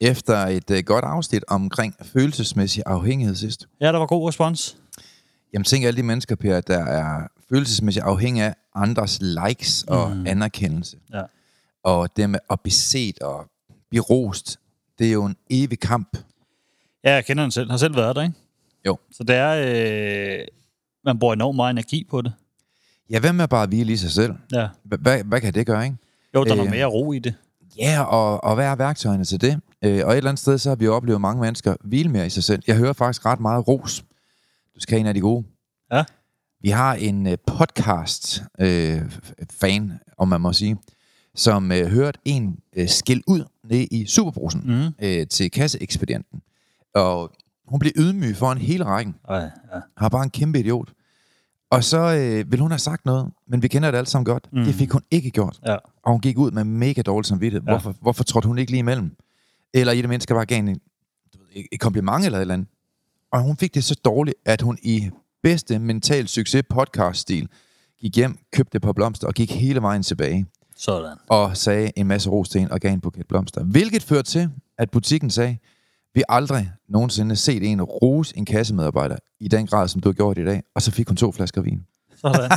efter et uh, godt afsnit omkring følelsesmæssig afhængighed sidst. Ja, der var god respons. Jamen tænk alle de mennesker, Per, der er følelsesmæssigt afhængige af andres likes og mm. anerkendelse. Ja. Og det med at blive set og blive rost, det er jo en evig kamp. Ja, jeg kender den selv. Har selv været der, ikke? Jo. Så det er... Øh, man bruger enormt meget energi på det. Ja, hvad med bare at hvile i sig selv? Ja. Hvad, hvad kan det gøre, ikke? Jo, der er Øh. noget mere ro i det. Ja, og, og hvad er værktøjerne til det? Øh, og et eller andet sted, så har vi jo oplevet mange mennesker hvile mere i sig selv. Jeg hører faktisk ret meget ros. Du skal have en af de gode. Ja. Vi har en øh, podcast-fan, om man må sige, som øh, hørte en øh, skæld ud nede i Superbrusen Mhm. øh, til kasseekspedienten. Og hun blev ydmyg foran hele rækken. Ej, ja. Har bare en kæmpe idiot. Og så øh, ville hun have sagt noget, men vi kender det alle sammen godt. Mm. Mhm. Det fik hun ikke gjort. ja. Og hun gik ud med mega dårlig samvittighed. Ja. Ja. Hvorfor, hvorfor trådte hun ikke lige imellem? Eller i det mindste bare gav en, et- kompliment eller et eller andet. Og hun fik det så dårligt, at hun i bedste mental succes podcast-stil gik hjem, købte et par blomster og gik hele vejen tilbage. Sådan. Og sagde en masse ros til hende og gav en buket blomster. Hvilket førte til, at butikken sagde, vi har aldrig nogensinde set en rose en kassemedarbejder i den grad, som du har gjort i dag. Og så fik hun to flasker vin. Sådan.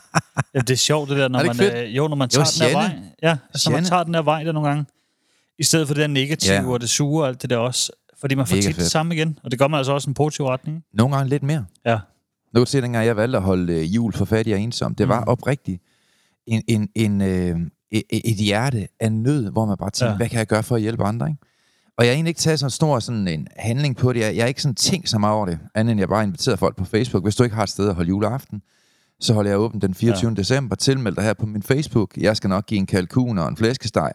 ja, det er sjovt, det der, når Er det man, fedt? øh, jo, når man tager den her vej. Ja, altså, når man tager den her vej der nogle gange. I stedet for det der negative Ja. og det sure og alt det der også. Fordi man får Mega tit det samme igen. Og det gør man altså også i en positiv retning. Nogle gange lidt mere. Ja. Nu kan du se, dengang jeg valgte at holde øh, jul for fattig og ensom, det var Mm. oprigtigt en, en, en, øh, et, et hjerte af nød, hvor man bare tænkte, Ja. hvad kan jeg gøre for at hjælpe andre? Ikke? Og jeg har egentlig ikke taget sådan en stor sådan en handling på det. Jeg, jeg har ikke sådan tænkt så meget over det, andet end jeg bare inviteret folk på Facebook. Hvis du ikke har et sted at holde juleaften, så holder jeg åben den 24. Ja. december. Tilmeld dig her på min Facebook. Jeg skal nok give en kalkun og en flæskesteg,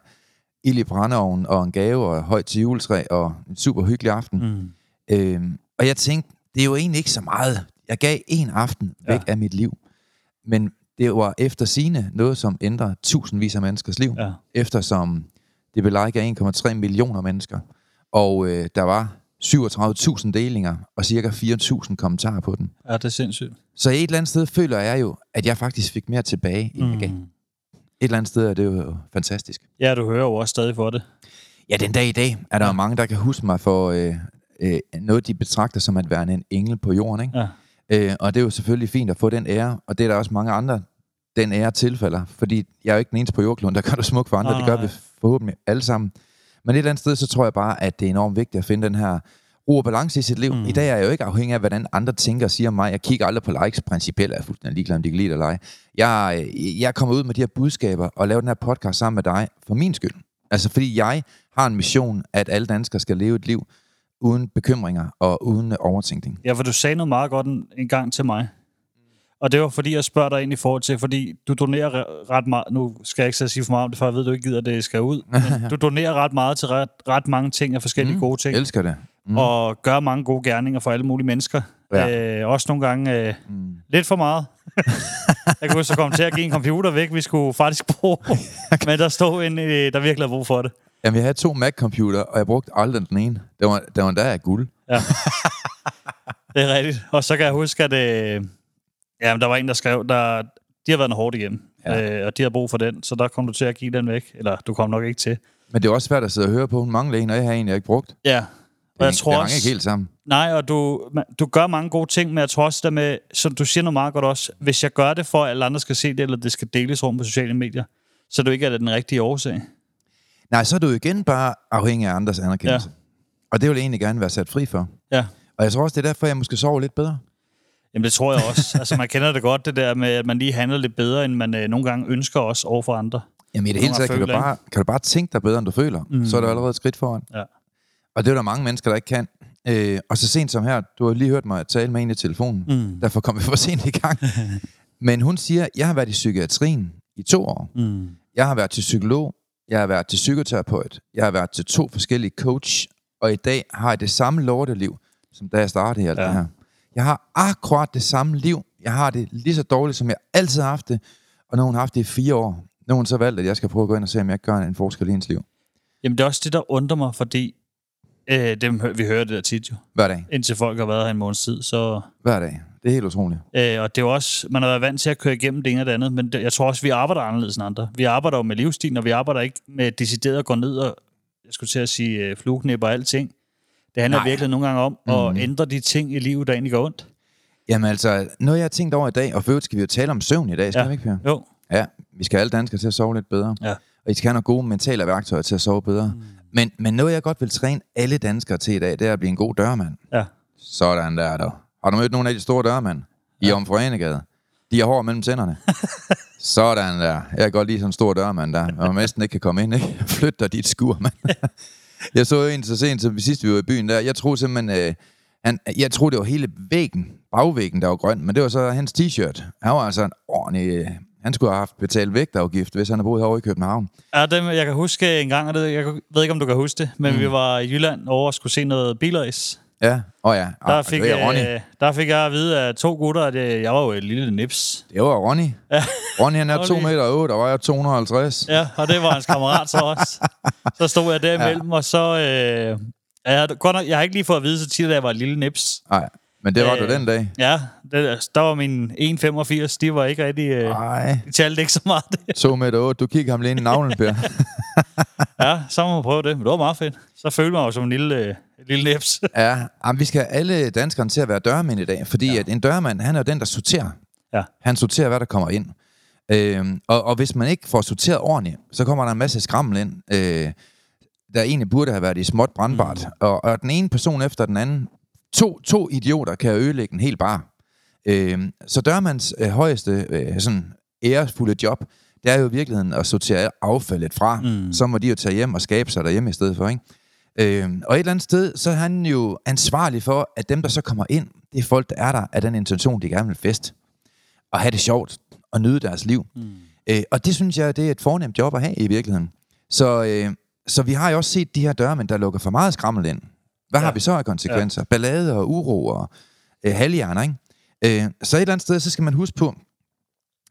ild i brændeovnen og en gave og højt til juletræ og en super hyggelig aften. Mm. Øhm, og jeg tænkte, det er jo egentlig ikke så meget. Jeg gav en aften væk Ja. af mit liv. Men det var efter sine noget, som ændrer tusindvis af menneskers liv. Ja. Eftersom det blev like af 1,3 millioner mennesker. Og øh, der var 37.000 delinger og cirka 4.000 kommentarer på den. ja, det er sindssygt. Så et eller andet sted føler jeg jo, at jeg faktisk fik mere tilbage, end jeg gav. Et eller andet sted er det jo fantastisk. Ja, du hører jo også stadig for det. Ja, den dag i dag er der Ja. mange, der kan huske mig for øh, øh, noget, de betragter som at være en engel på jorden. Ikke? Ja. Øh, og det er jo selvfølgelig fint at få den ære, og det er der også mange andre, den ære tilfælder. Fordi jeg er jo ikke den eneste på jordkloden, der gør det smukt for andre. Nej, det gør nej. vi forhåbentlig alle sammen. Men et eller andet sted, så tror jeg bare, at det er enormt vigtigt at finde den her ro og balance i sit liv. Mm. I dag er jeg jo ikke afhængig af, hvordan andre tænker og siger om mig. Jeg kigger aldrig på likes. Principielt er jeg fuldstændig ligeglad, om de kan lide det eller ej. Jeg, øh, jeg kommer ud med de her budskaber og laver den her podcast sammen med dig for min skyld. Altså fordi jeg har en mission, at alle danskere skal leve et liv uden bekymringer og uden overtænkning. Ja, for du sagde noget meget godt en, en gang til mig. Og det var fordi, jeg spørger dig ind i forhold til, fordi du donerer re- ret meget, nu skal jeg ikke så sige for meget om det, for jeg ved, du ikke gider, at det skal ud, men du donerer ret meget til ret, ret mange ting af forskellige mm. gode ting, Jeg elsker det. Mm. og gør mange gode gerninger for alle mulige mennesker. Ja. Øh, også nogle gange øh, Mm. lidt for meget. jeg kunne så komme til at give en computer væk, vi skulle faktisk bruge, men der stod en, øh, der virkelig havde brug for det. Jamen, jeg havde to Mac-computer, og jeg brugte aldrig den ene. Det var, det var endda af guld. Ja. det er rigtigt. Og så kan jeg huske, at øh, ja, der var en, der skrev, der, de har været noget hårdt igennem, ja. Ja. øh, og de har brug for den, så der kom du til at give den væk. Eller du kom nok ikke til. Men det er også svært at sidde og høre på. Hun mangler en, og jeg har en, jeg ikke brugt. Ja. Det, Og jeg tror det også, ikke helt sammen. Nej, og du, du gør mange gode ting, men jeg tror også, der med, som du siger noget meget godt også, hvis jeg gør det for, at alle andre skal se det, eller det skal deles rundt på sociale medier, så er du ikke er den rigtige årsag. Nej, så er du igen bare afhængig af andres anerkendelse. Og det vil jeg egentlig gerne være sat fri for. Ja. Og jeg tror også, det er derfor, jeg måske sover lidt bedre. Jamen, det tror jeg også. altså, man kender det godt, det der med, at man lige handler lidt bedre, end man øh, nogle gange ønsker også over for andre. Jamen i det hele taget, kan du, bare, kan du bare tænke dig bedre, end du føler. Mm. Så er der allerede et skridt foran. Ja. Og det er der mange mennesker, der ikke kan. Øh, og så sent som her, du har lige hørt mig tale med en i telefonen. Mm. Derfor kom vi for sent i gang. Men hun siger, jeg har været i psykiatrien i to år. Mm. Jeg har været til psykolog, jeg har været til psykoterapeut, jeg har været til to forskellige coach, og i dag har jeg det samme lorteliv, som da jeg startede alt Ja. det her. Jeg har akkurat det samme liv. Jeg har det lige så dårligt, som jeg altid har haft det. Og nu har hun haft det i fire år. Nu har hun så valgt, at jeg skal prøve at gå ind og se, om jeg kan gøre en forskel i hendes liv. Jamen, det er også det, der undrer mig, fordi øh, dem, vi hører det der tit jo. Hver dag. Indtil folk har været her en måneds tid, så... Hver dag. Det er helt utroligt. Øh, og det er jo også, man har været vant til at køre igennem det ene og det andet, men det, jeg tror også, vi arbejder anderledes end andre. Vi arbejder jo med livsstilen, og vi arbejder ikke med decideret at gå ned og, jeg skulle til at sige, øh, flueknæpper og alting. Det handler Nej. virkelig nogle gange om at ændre de ting i livet, der egentlig går ondt. Jamen altså, noget jeg har tænkt over i dag, og for øvrigt skal vi jo tale om søvn i dag, skal Ja. vi ikke, Per? Jo, Ja, vi skal alle danskere til at sove lidt bedre. Ja. Og I skal have nogle gode mentale værktøjer til at sove bedre. Mm. Men, men noget, jeg godt vil træne alle danskere til i dag, det er at blive en god dørmand. ja. Sådan der, dog. Har du mødt nogle af de store dørmænd? I ja. Omforenegade? De har hår mellem tænderne. Sådan der. Jeg kan godt lide sådan en stor dørmand der, og man næsten ikke kan komme ind, ikke? Flyt dig dit skur, mand. jeg så en så sent som sidst, vi var i byen der. Jeg troede simpelthen, øh, han, jeg troede, det var hele væggen, bagvæggen, der var grøn, men det var så hans t-shirt. Han var altså en ordentlig... Han skulle have haft betalt vægtafgift, hvis han havde boet herovre i København. Ja, dem, jeg kan huske en gang, og det, jeg ved ikke, om du kan huske det, men mm. vi var i Jylland over og skulle se noget bilrace. Ja, åh oh, ja. Der, Ah, fik, det var øh, der fik jeg at vide af to gutter, at øh, jeg var jo et lille nips. Det var Ronny. Ja. Ronny, han er 2 Ronny. meter 8, og jeg er 250. Ja, og det var hans kammerat så også. Så stod jeg der imellem, ja. og så... Øh, jeg, har godt nok, jeg har ikke lige fået at vide så tit, at jeg var et lille nips. Nej, men det var Øh, du den dag. Ja, det, der var min 1,85. De var ikke rigtig... Øh, Nej, de talte ikke så meget. 2 meter 8. Du kigger ham lige ind i navlen, Per. Ja, så må man prøve det. Men det var meget fedt. Så følte man jo som en lille, øh, lille nips. ja, jamen, vi skal have alle danskerne til at være dørmænd i dag, fordi ja. at en dørmand, han er den, der sorterer. Ja. Han sorterer, hvad der kommer ind. Øhm, og, og hvis man ikke får sorteret ordentligt, så kommer der en masse skrammel ind, øh, der egentlig burde have været i småt brandbart. Mm. Og, og den ene person efter den anden, to, to idioter kan ødelægge en hel bar. Øhm, så dørmands øh, højeste øh, sådan æresfulde job, det er jo i virkeligheden at sortere affaldet fra. Mm. Så må de jo tage hjem og skabe sig derhjemme i stedet for, ikke? Øhm, og et eller andet sted, så er han jo ansvarlig for, at dem, der så kommer ind, det er folk, der er der af den intention, de gerne vil fest. Og have det sjovt og nyde deres liv. Mm. Øh, og det synes jeg, det er et fornemt job at have i virkeligheden. Så, øh, så vi har jo også set de her dørmænd, der lukker for meget skrammel ind. Hvad ja. har vi så af konsekvenser? Ja. Ballade og uro og øh, halvhjerner, ikke? Øh, så et eller andet sted, så skal man huske på,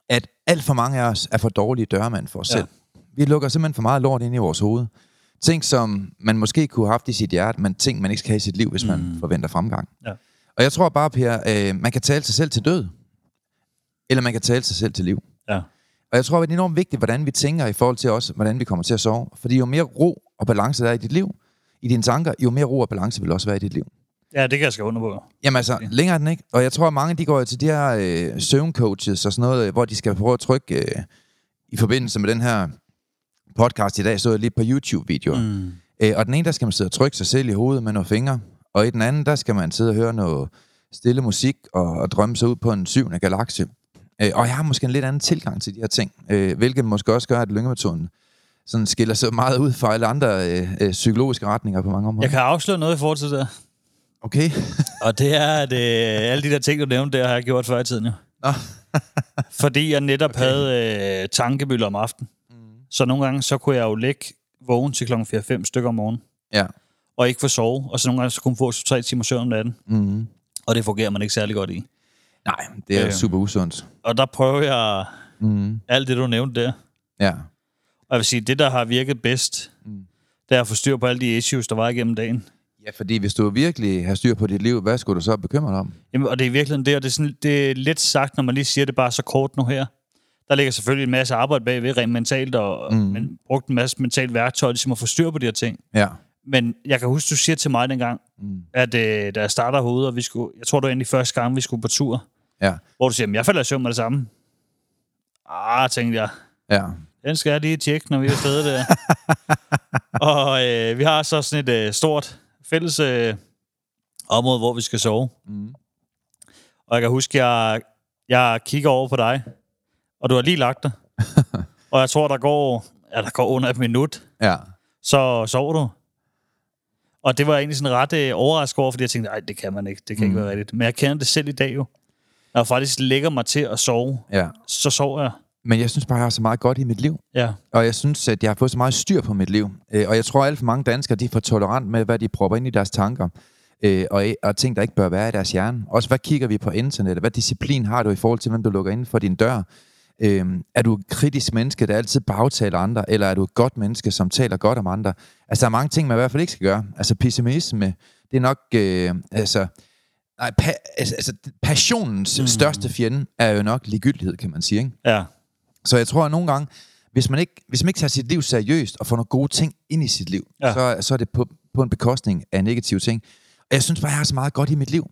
at alt for mange af os er for dårlige dørmænd for os Ja. selv. Vi lukker simpelthen for meget lort ind i vores hoved. Ting, som man måske kunne have haft i sit hjerte, men ting, man ikke skal have i sit liv, hvis mm. man forventer fremgang. Ja. Og jeg tror bare, Per, øh, man kan tale sig selv til død, eller man kan tale sig selv til liv. Ja. Og jeg tror, det er enormt vigtigt, hvordan vi tænker i forhold til også, hvordan vi kommer til at sove. Fordi jo mere ro og balance der er i dit liv, i dine tanker, jo mere ro og balance vil også være i dit liv. Ja, det kan jeg skrive under på. Jamen altså, længere er den ikke. Og jeg tror, at mange de går til de her øh, søvncoaches og sådan noget, øh, hvor de skal prøve at trykke øh, i forbindelse med den her podcast i dag, så jeg lige på YouTube-videoer. Mm. Øh, og den ene, der skal man sidde og trykke sig selv i hovedet med nogle fingre. Og i den anden, der skal man sidde og høre noget stille musik og, og drømme sig ud på en syvende galakse. Øh, og jeg har måske en lidt anden tilgang til de her ting, øh, hvilket måske også gør, at lyngemetoden sådan skiller sig meget ud fra alle andre øh, øh, psykologiske retninger på mange områder. Jeg kan afsløre noget i forhold til det. Okay. Og det er, at øh, alle de der ting, du nævnte, der har jeg gjort før i tiden jo. Nå. Fordi jeg netop okay. havde øh, tankebøller om aftenen. Mm. Så nogle gange, så kunne jeg jo ligge vågen til klokken 4-5 stykker om morgenen, Ja. og ikke få sove. Og så nogle gange, så kunne man få 3 timer søvn om natten. Mm. Og det fungerer man ikke særlig godt i. Nej, det er Øh. super usundt. Og der prøver jeg Mm. alt det, du nævnte der. Ja. Og jeg vil sige, det, der har virket bedst, mm. det er at få styr på alle de issues, der var igennem dagen. Ja, fordi hvis du virkelig har styr på dit liv, hvad skulle du så bekymre dig om? Jamen, og det er virkelig det, og det er, sådan, det er lidt sagt, når man lige siger det bare så kort nu her. Der ligger selvfølgelig en masse arbejde bagved, rent mentalt, og mm. men, brugt en masse mentalt værktøj, ligesom at få styr på de her ting. Ja. Men jeg kan huske, du siger til mig dengang, mm. at øh, da jeg starter hovedet, og vi skulle, jeg tror, det var egentlig første gang, vi skulle på tur, Ja. hvor du siger, "Men jeg falder i søvn med det samme. Ah, tænkte jeg. Ja. Den skal jeg lige tjekke, når vi er afsted der. og øh, vi har så sådan et øh, stort fælles øh, område, hvor vi skal sove. Mm. Og jeg kan huske, jeg, jeg kigger over på dig, og du har lige lagt dig. og jeg tror, der går, ja, der går under et minut, Ja. så sover du. Og det var jeg egentlig sådan ret øh, overrasket over, fordi jeg tænkte, nej, det kan man ikke, det kan mm. ikke være rigtigt. Men jeg kender det selv i dag jo. Når jeg faktisk lægger mig til at sove, ja. så sover jeg. Men jeg synes bare, jeg har så meget godt i mit liv. Ja, Og jeg synes, at jeg har fået så meget styr på mit liv. Øh, Og jeg tror, at alt for mange danskere, de er for tolerant med, hvad de propper ind i deres tanker. Øh, Og, og ting, der ikke bør være i deres hjerne. Også hvad kigger vi på internettet? Hvad disciplin har du i forhold til, hvem du lukker ind for din dør? Øh, er du et kritisk menneske, der altid bagtaler andre? Eller er du et godt menneske, som taler godt om andre? Altså, der er mange ting, man i hvert fald ikke skal gøre. Altså, pessimisme, det er nok... Øh, altså, nej, pa- altså, altså, passionens mm. største fjende er jo nok ligegyldighed, kan man sige, ikke? ja, Så jeg tror, at nogle gange, hvis man ikke, hvis man ikke tager sit liv seriøst og får nogle gode ting ind i sit liv, Ja. så, så er det på, på en bekostning af negative ting. Og jeg synes bare, jeg har så meget godt i mit liv.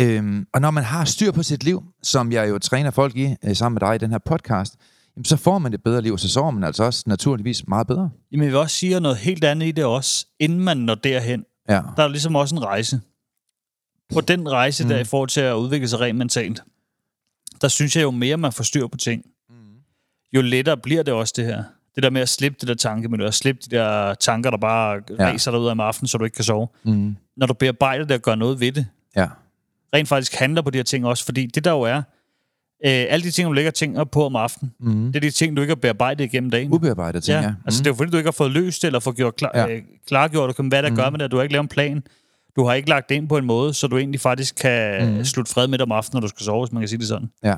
Øhm, og når man har styr på sit liv, som jeg jo træner folk i øh, sammen med dig i den her podcast, jamen, så får man et bedre liv, og så sover man altså også naturligvis meget bedre. Jamen, jeg vil også sige noget helt andet i det også, inden man når derhen. Ja, Der er ligesom også en rejse. På den rejse, mm. der i forhold til at udvikle sig rent mentalt, der synes jeg jo mere, man får styr på ting, jo lettere bliver det også det her. Det der med at slippe det der tankemiljø, og slippe de der tanker, der bare ja. Ræser dig ud af aftenen, så du ikke kan sove. mm. Når du bearbejder det og gør noget ved det, ja. rent faktisk handler på de her ting også, fordi det der jo er, øh, alle de ting, du lægger ting på om aftenen, Mm. det er de ting, du ikke har bearbejdet igennem dagen. Ubearbejdet ting, Ja, ja. altså det er jo fordi, du ikke har fået løst eller fået gjort klar, ja. Øh, klargjort, hvad der mm. gør med det, du har ikke lavet en plan. Du har ikke lagt det ind på en måde, så du egentlig faktisk kan mm. slutte fred med det om aftenen, når du skal sove, hvis man kan sige det sådan. ja.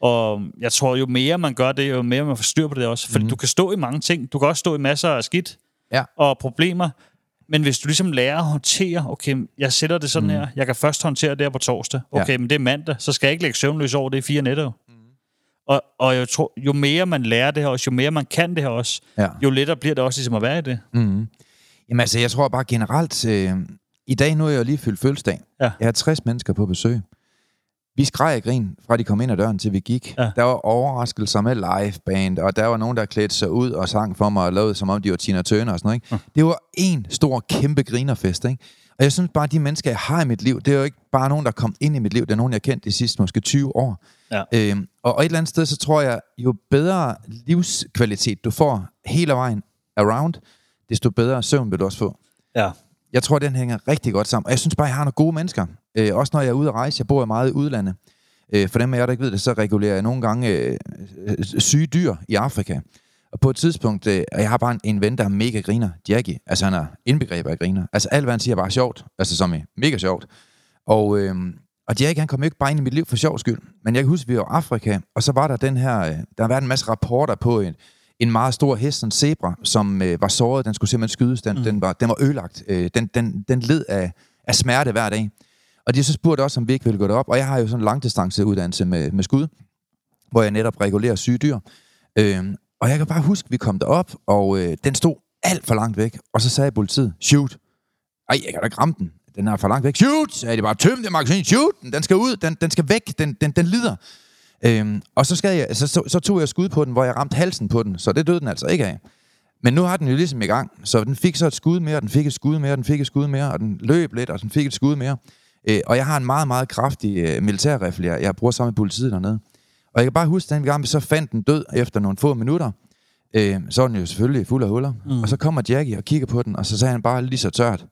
Og jeg tror, jo mere man gør det, jo mere man får styr på det også. Fordi mm. du kan stå i mange ting. Du kan også stå i masser af skidt Ja. og problemer. Men hvis du ligesom lærer at håndtere, okay, jeg sætter det sådan mm. her, jeg kan først håndtere det her på torsdag. Okay, ja. men det er mandag, så skal jeg ikke lægge søvnløs over det i fire nætter. Mm. Og, og jeg tror, jo mere man lærer det her også, jo mere man kan det her også, Ja. jo lettere bliver det også ligesom at være i det. Mm. Jamen altså, jeg tror bare generelt, øh, i dag nu er jeg jo lige fyldt fødselsdag. Ja. Jeg har 60 mennesker på besøg. Vi skreg og grin, fra de kom ind ad døren, til vi gik. Ja. Der var overraskelser med liveband, og der var nogen, der klædte sig ud og sang for mig og lavede, som om de var Tina Turner og sådan noget. Ikke? Ja. Det var en stor, kæmpe grinerfest. Ikke? Og jeg synes bare, at de mennesker, jeg har i mit liv, det er jo ikke bare nogen, der kom ind i mit liv. Det er nogen, jeg har kendt de sidste måske 20 år. Ja. Øhm, og, og et eller andet sted, så tror jeg, jo bedre livskvalitet du får hele vejen around, desto bedre søvn vil du også få. Ja. Jeg tror, den hænger rigtig godt sammen. Og jeg synes bare, jeg har nogle gode mennesker. Øh, også når jeg er ude at rejse. Jeg bor meget i udlandet. Øh, for dem af jer, der ikke ved det, så regulerer jeg nogle gange øh, øh, syge dyr i Afrika. Og på et tidspunkt, øh, og jeg har bare en, en ven, der er mega griner. Jackie. Altså, han er indbegrebet af griner. Altså, alt hvad han siger er bare sjovt. Altså, som i mega sjovt. Og, øh, og Jackie, han kom jo ikke bare ind i mit liv for sjov skyld. Men jeg kan huske, vi var i Afrika, og så var der den her... Øh, der har været en masse rapporter på en, en meget stor hest, en zebra, som øh, var såret. Den skulle simpelthen skydes. Den, mm. den, var, den var ødelagt. Øh, den, den, den led af, af smerte hver dag. Og de har så spurgt også, om vi ikke ville gå derop. Og jeg har jo sådan en langdistanceuddannelse med, med skud, hvor jeg netop regulerer syge dyr. Øh, og jeg kan bare huske, at vi kom derop, og øh, den stod alt for langt væk. Og så sagde politiet, shoot. Ej, jeg kan da ikke ramme den. Den er for langt væk. Shoot! Sagde de bare, tøm det magasin. Shoot! Den, den skal ud. Den, den skal væk. Den, den, den lider. Øhm, og så, skal jeg, så, så, så tog jeg skud på den, hvor jeg ramte halsen på den. Så det døde den altså ikke af. Men nu har den jo ligesom i gang. Så den fik så et skud mere, den fik et skud mere, den fik et skud mere, og den løb lidt, og den fik et skud mere. Øh, og jeg har en meget, meget kraftig øh, militærrifle, jeg, jeg bruger sammen med politiet dernede. Og jeg kan bare huske, den gang vi så fandt den død efter nogle få minutter, øh, så var den jo selvfølgelig fuld af huller. Mm. Og så kommer Jackie og kigger på den, og så sagde han bare lige så tørt,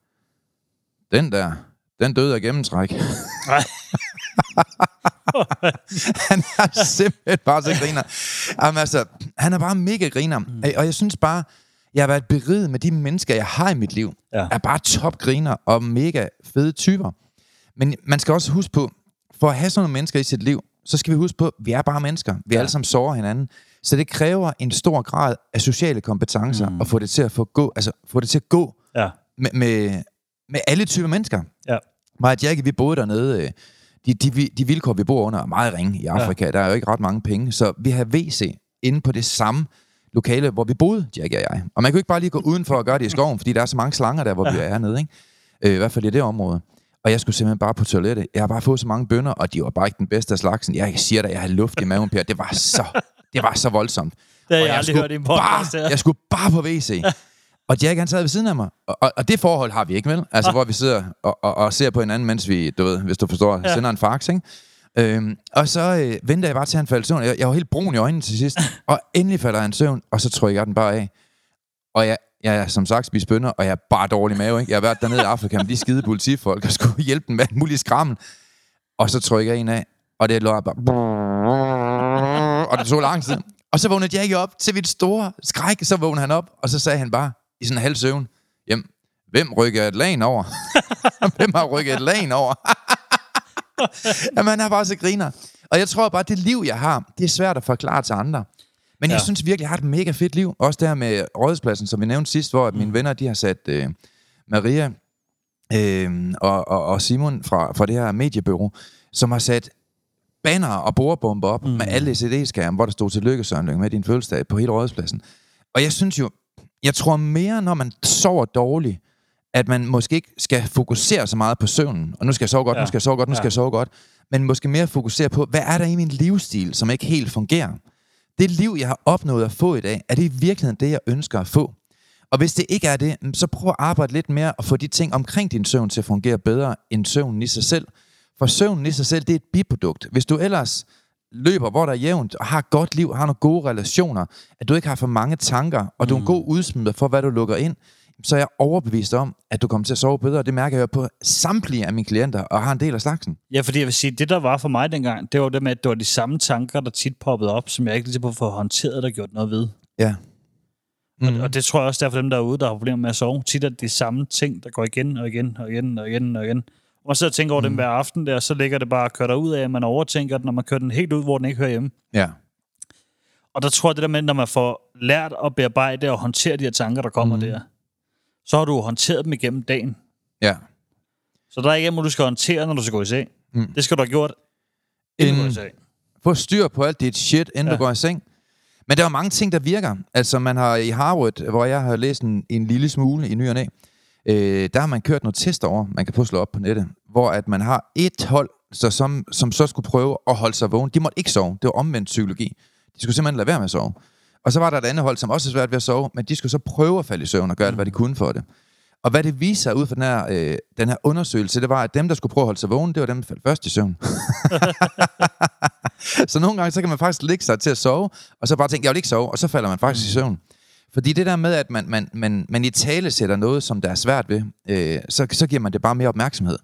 den der, den døde af gennemtræk. Han er simpelthen bare så griner. Jamen, altså, han er bare mega griner. Mm. Og jeg synes bare, jeg har været beriget med de mennesker, jeg har i mit liv. Ja. Er bare top griner og mega fede typer. Men man skal også huske på, for at have sådan nogle mennesker i sit liv, så skal vi huske på, at vi er bare mennesker. Vi ja. alle sammen sårer hinanden. Så det kræver en stor grad af sociale kompetencer mm. at få det til at få, gå, altså, få det til at gå Ja. med, med, med alle typer mennesker. Ja. Mig og Jackie, vi boede dernede. øh, De, de, de vilkår, vi bor under, er meget ringe i Afrika. Ja. Der er jo ikke ret mange penge. Så vi har WC inde på det samme lokale, hvor vi boede, Jackie og jeg. Og man kan jo ikke bare lige gå udenfor og gøre det i skoven, fordi der er så mange slanger der, hvor ja. vi er nede. Ikke? Øh, I hvert fald i det område. Og jeg skulle simpelthen bare på toilettet. Jeg har bare fået så mange bønder, og de var bare ikke den bedste af slagsen. Jeg siger dig, jeg havde luft i maven, Per. Det var så, det var så voldsomt. Det har Og jeg aldrig skulle hørt i en podcast bare. Jeg skulle bare på WC. Og Jack han sad ved siden af mig. Og, og, og det forhold har vi ikke, vel? Altså, ah. hvor vi sidder og, og, og ser på hinanden, mens vi, du ved, hvis du forstår, ja. sender en fax, ikke? Øhm, og så øh, venter jeg bare til, han faldt i søvn. Jeg, jeg var helt brun i øjnene til sidst. og endelig falder han i søvn, og så trykker jeg den bare af. Og jeg, jeg er som sagt spist bønder, og jeg er bare dårlig mave. Ikke? Jeg har været dernede i Afrika med de skide politifolk, og skulle hjælpe dem med alt muligt skrammel. Og så trykker jeg en af, og det lå bare... Og det tog lang tid. Og så vågnede Jackie op til mit store skræk. Så vågnede han op, og så sagde han bare i sådan en halv søvn, Jamen, hvem rykker et lag over? hvem har rykket et lag over? Jamen, han er bare så griner. Og jeg tror bare, at det liv, jeg har, det er svært at forklare til andre. Men ja. jeg synes virkelig, jeg har et mega fedt liv. Også der med rådspladsen, som vi nævnte sidst, hvor mm. mine venner, de har sat øh, Maria øh, og, og, og Simon fra, fra det her mediebureau, som har sat banner og bordbomber op mm. med alle CD-skærme, hvor der stod til lykke, Søren med din fødselsdag på hele rådspladsen. Og jeg synes jo, jeg tror mere, når man sover dårligt, at man måske ikke skal fokusere så meget på søvnen. Og nu skal jeg sove godt, ja. nu skal jeg sove godt, nu ja. skal jeg sove godt. Men måske mere fokusere på, hvad er der i min livsstil, som ikke helt fungerer? Det liv, jeg har opnået at få i dag, er det i virkeligheden det, jeg ønsker at få? Og hvis det ikke er det, så prøv at arbejde lidt mere og få de ting omkring din søvn til at fungere bedre end søvnen i sig selv. For søvnen i sig selv, det er et biprodukt. Hvis du ellers løber, hvor der er jævnt, og har et godt liv, har nogle gode relationer, at du ikke har for mange tanker, og du er en mm. god udsmider for, hvad du lukker ind, så er jeg overbevist om, at du kommer til at sove bedre. Det mærker jeg på samtlige af mine klienter, og har en del af slagsen. Ja, fordi jeg vil sige, det der var for mig dengang, det var det med, at det var de samme tanker, der tit poppede op, som jeg ikke lige på få håndteret, der gjort noget ved. Ja. Mm. Og, og det tror jeg også, der er for dem derude, der har problemer med at sove. Tit er det de samme ting, der går igen og igen og igen og igen og igen. Og man sidder og tænker over mm. dem hver aften der, så ligger det bare og kører ud af, at man overtænker den, når man kører den helt ud, hvor den ikke hører hjemme. Ja. Og der tror jeg, det der med, når man får lært at bearbejde og håndtere de her tanker, der kommer mm. der, så har du håndteret dem igennem dagen. Ja. Så der er ikke du skal håndtere, når du skal gå i seng. Mm. Det skal du have gjort, inden du går i seng. Få styr på alt dit shit, inden ja. du går i seng. Men der er mange ting, der virker. Altså, man har i Harvard, hvor jeg har læst en, en lille smule i ny og næ, øh, der har man kørt nogle tester over, man kan få slå op på nettet, hvor at man har et hold, så som, som så skulle prøve at holde sig vågen. De måtte ikke sove. Det var omvendt psykologi. De skulle simpelthen lade være med at sove. Og så var der et andet hold, som også er svært ved at sove, men de skulle så prøve at falde i søvn og gøre alt, hvad de kunne for det. Og hvad det viser ud fra den her, øh, den her undersøgelse, det var, at dem, der skulle prøve at holde sig vågen, det var dem, der faldt først i søvn. så nogle gange, så kan man faktisk ligge sig til at sove, og så bare tænke, jeg vil ikke sove, og så falder man faktisk mm. i søvn. Fordi det der med, at man, man, man, man i tale sætter noget, som der er svært ved, øh, så, så giver man det bare mere opmærksomhed.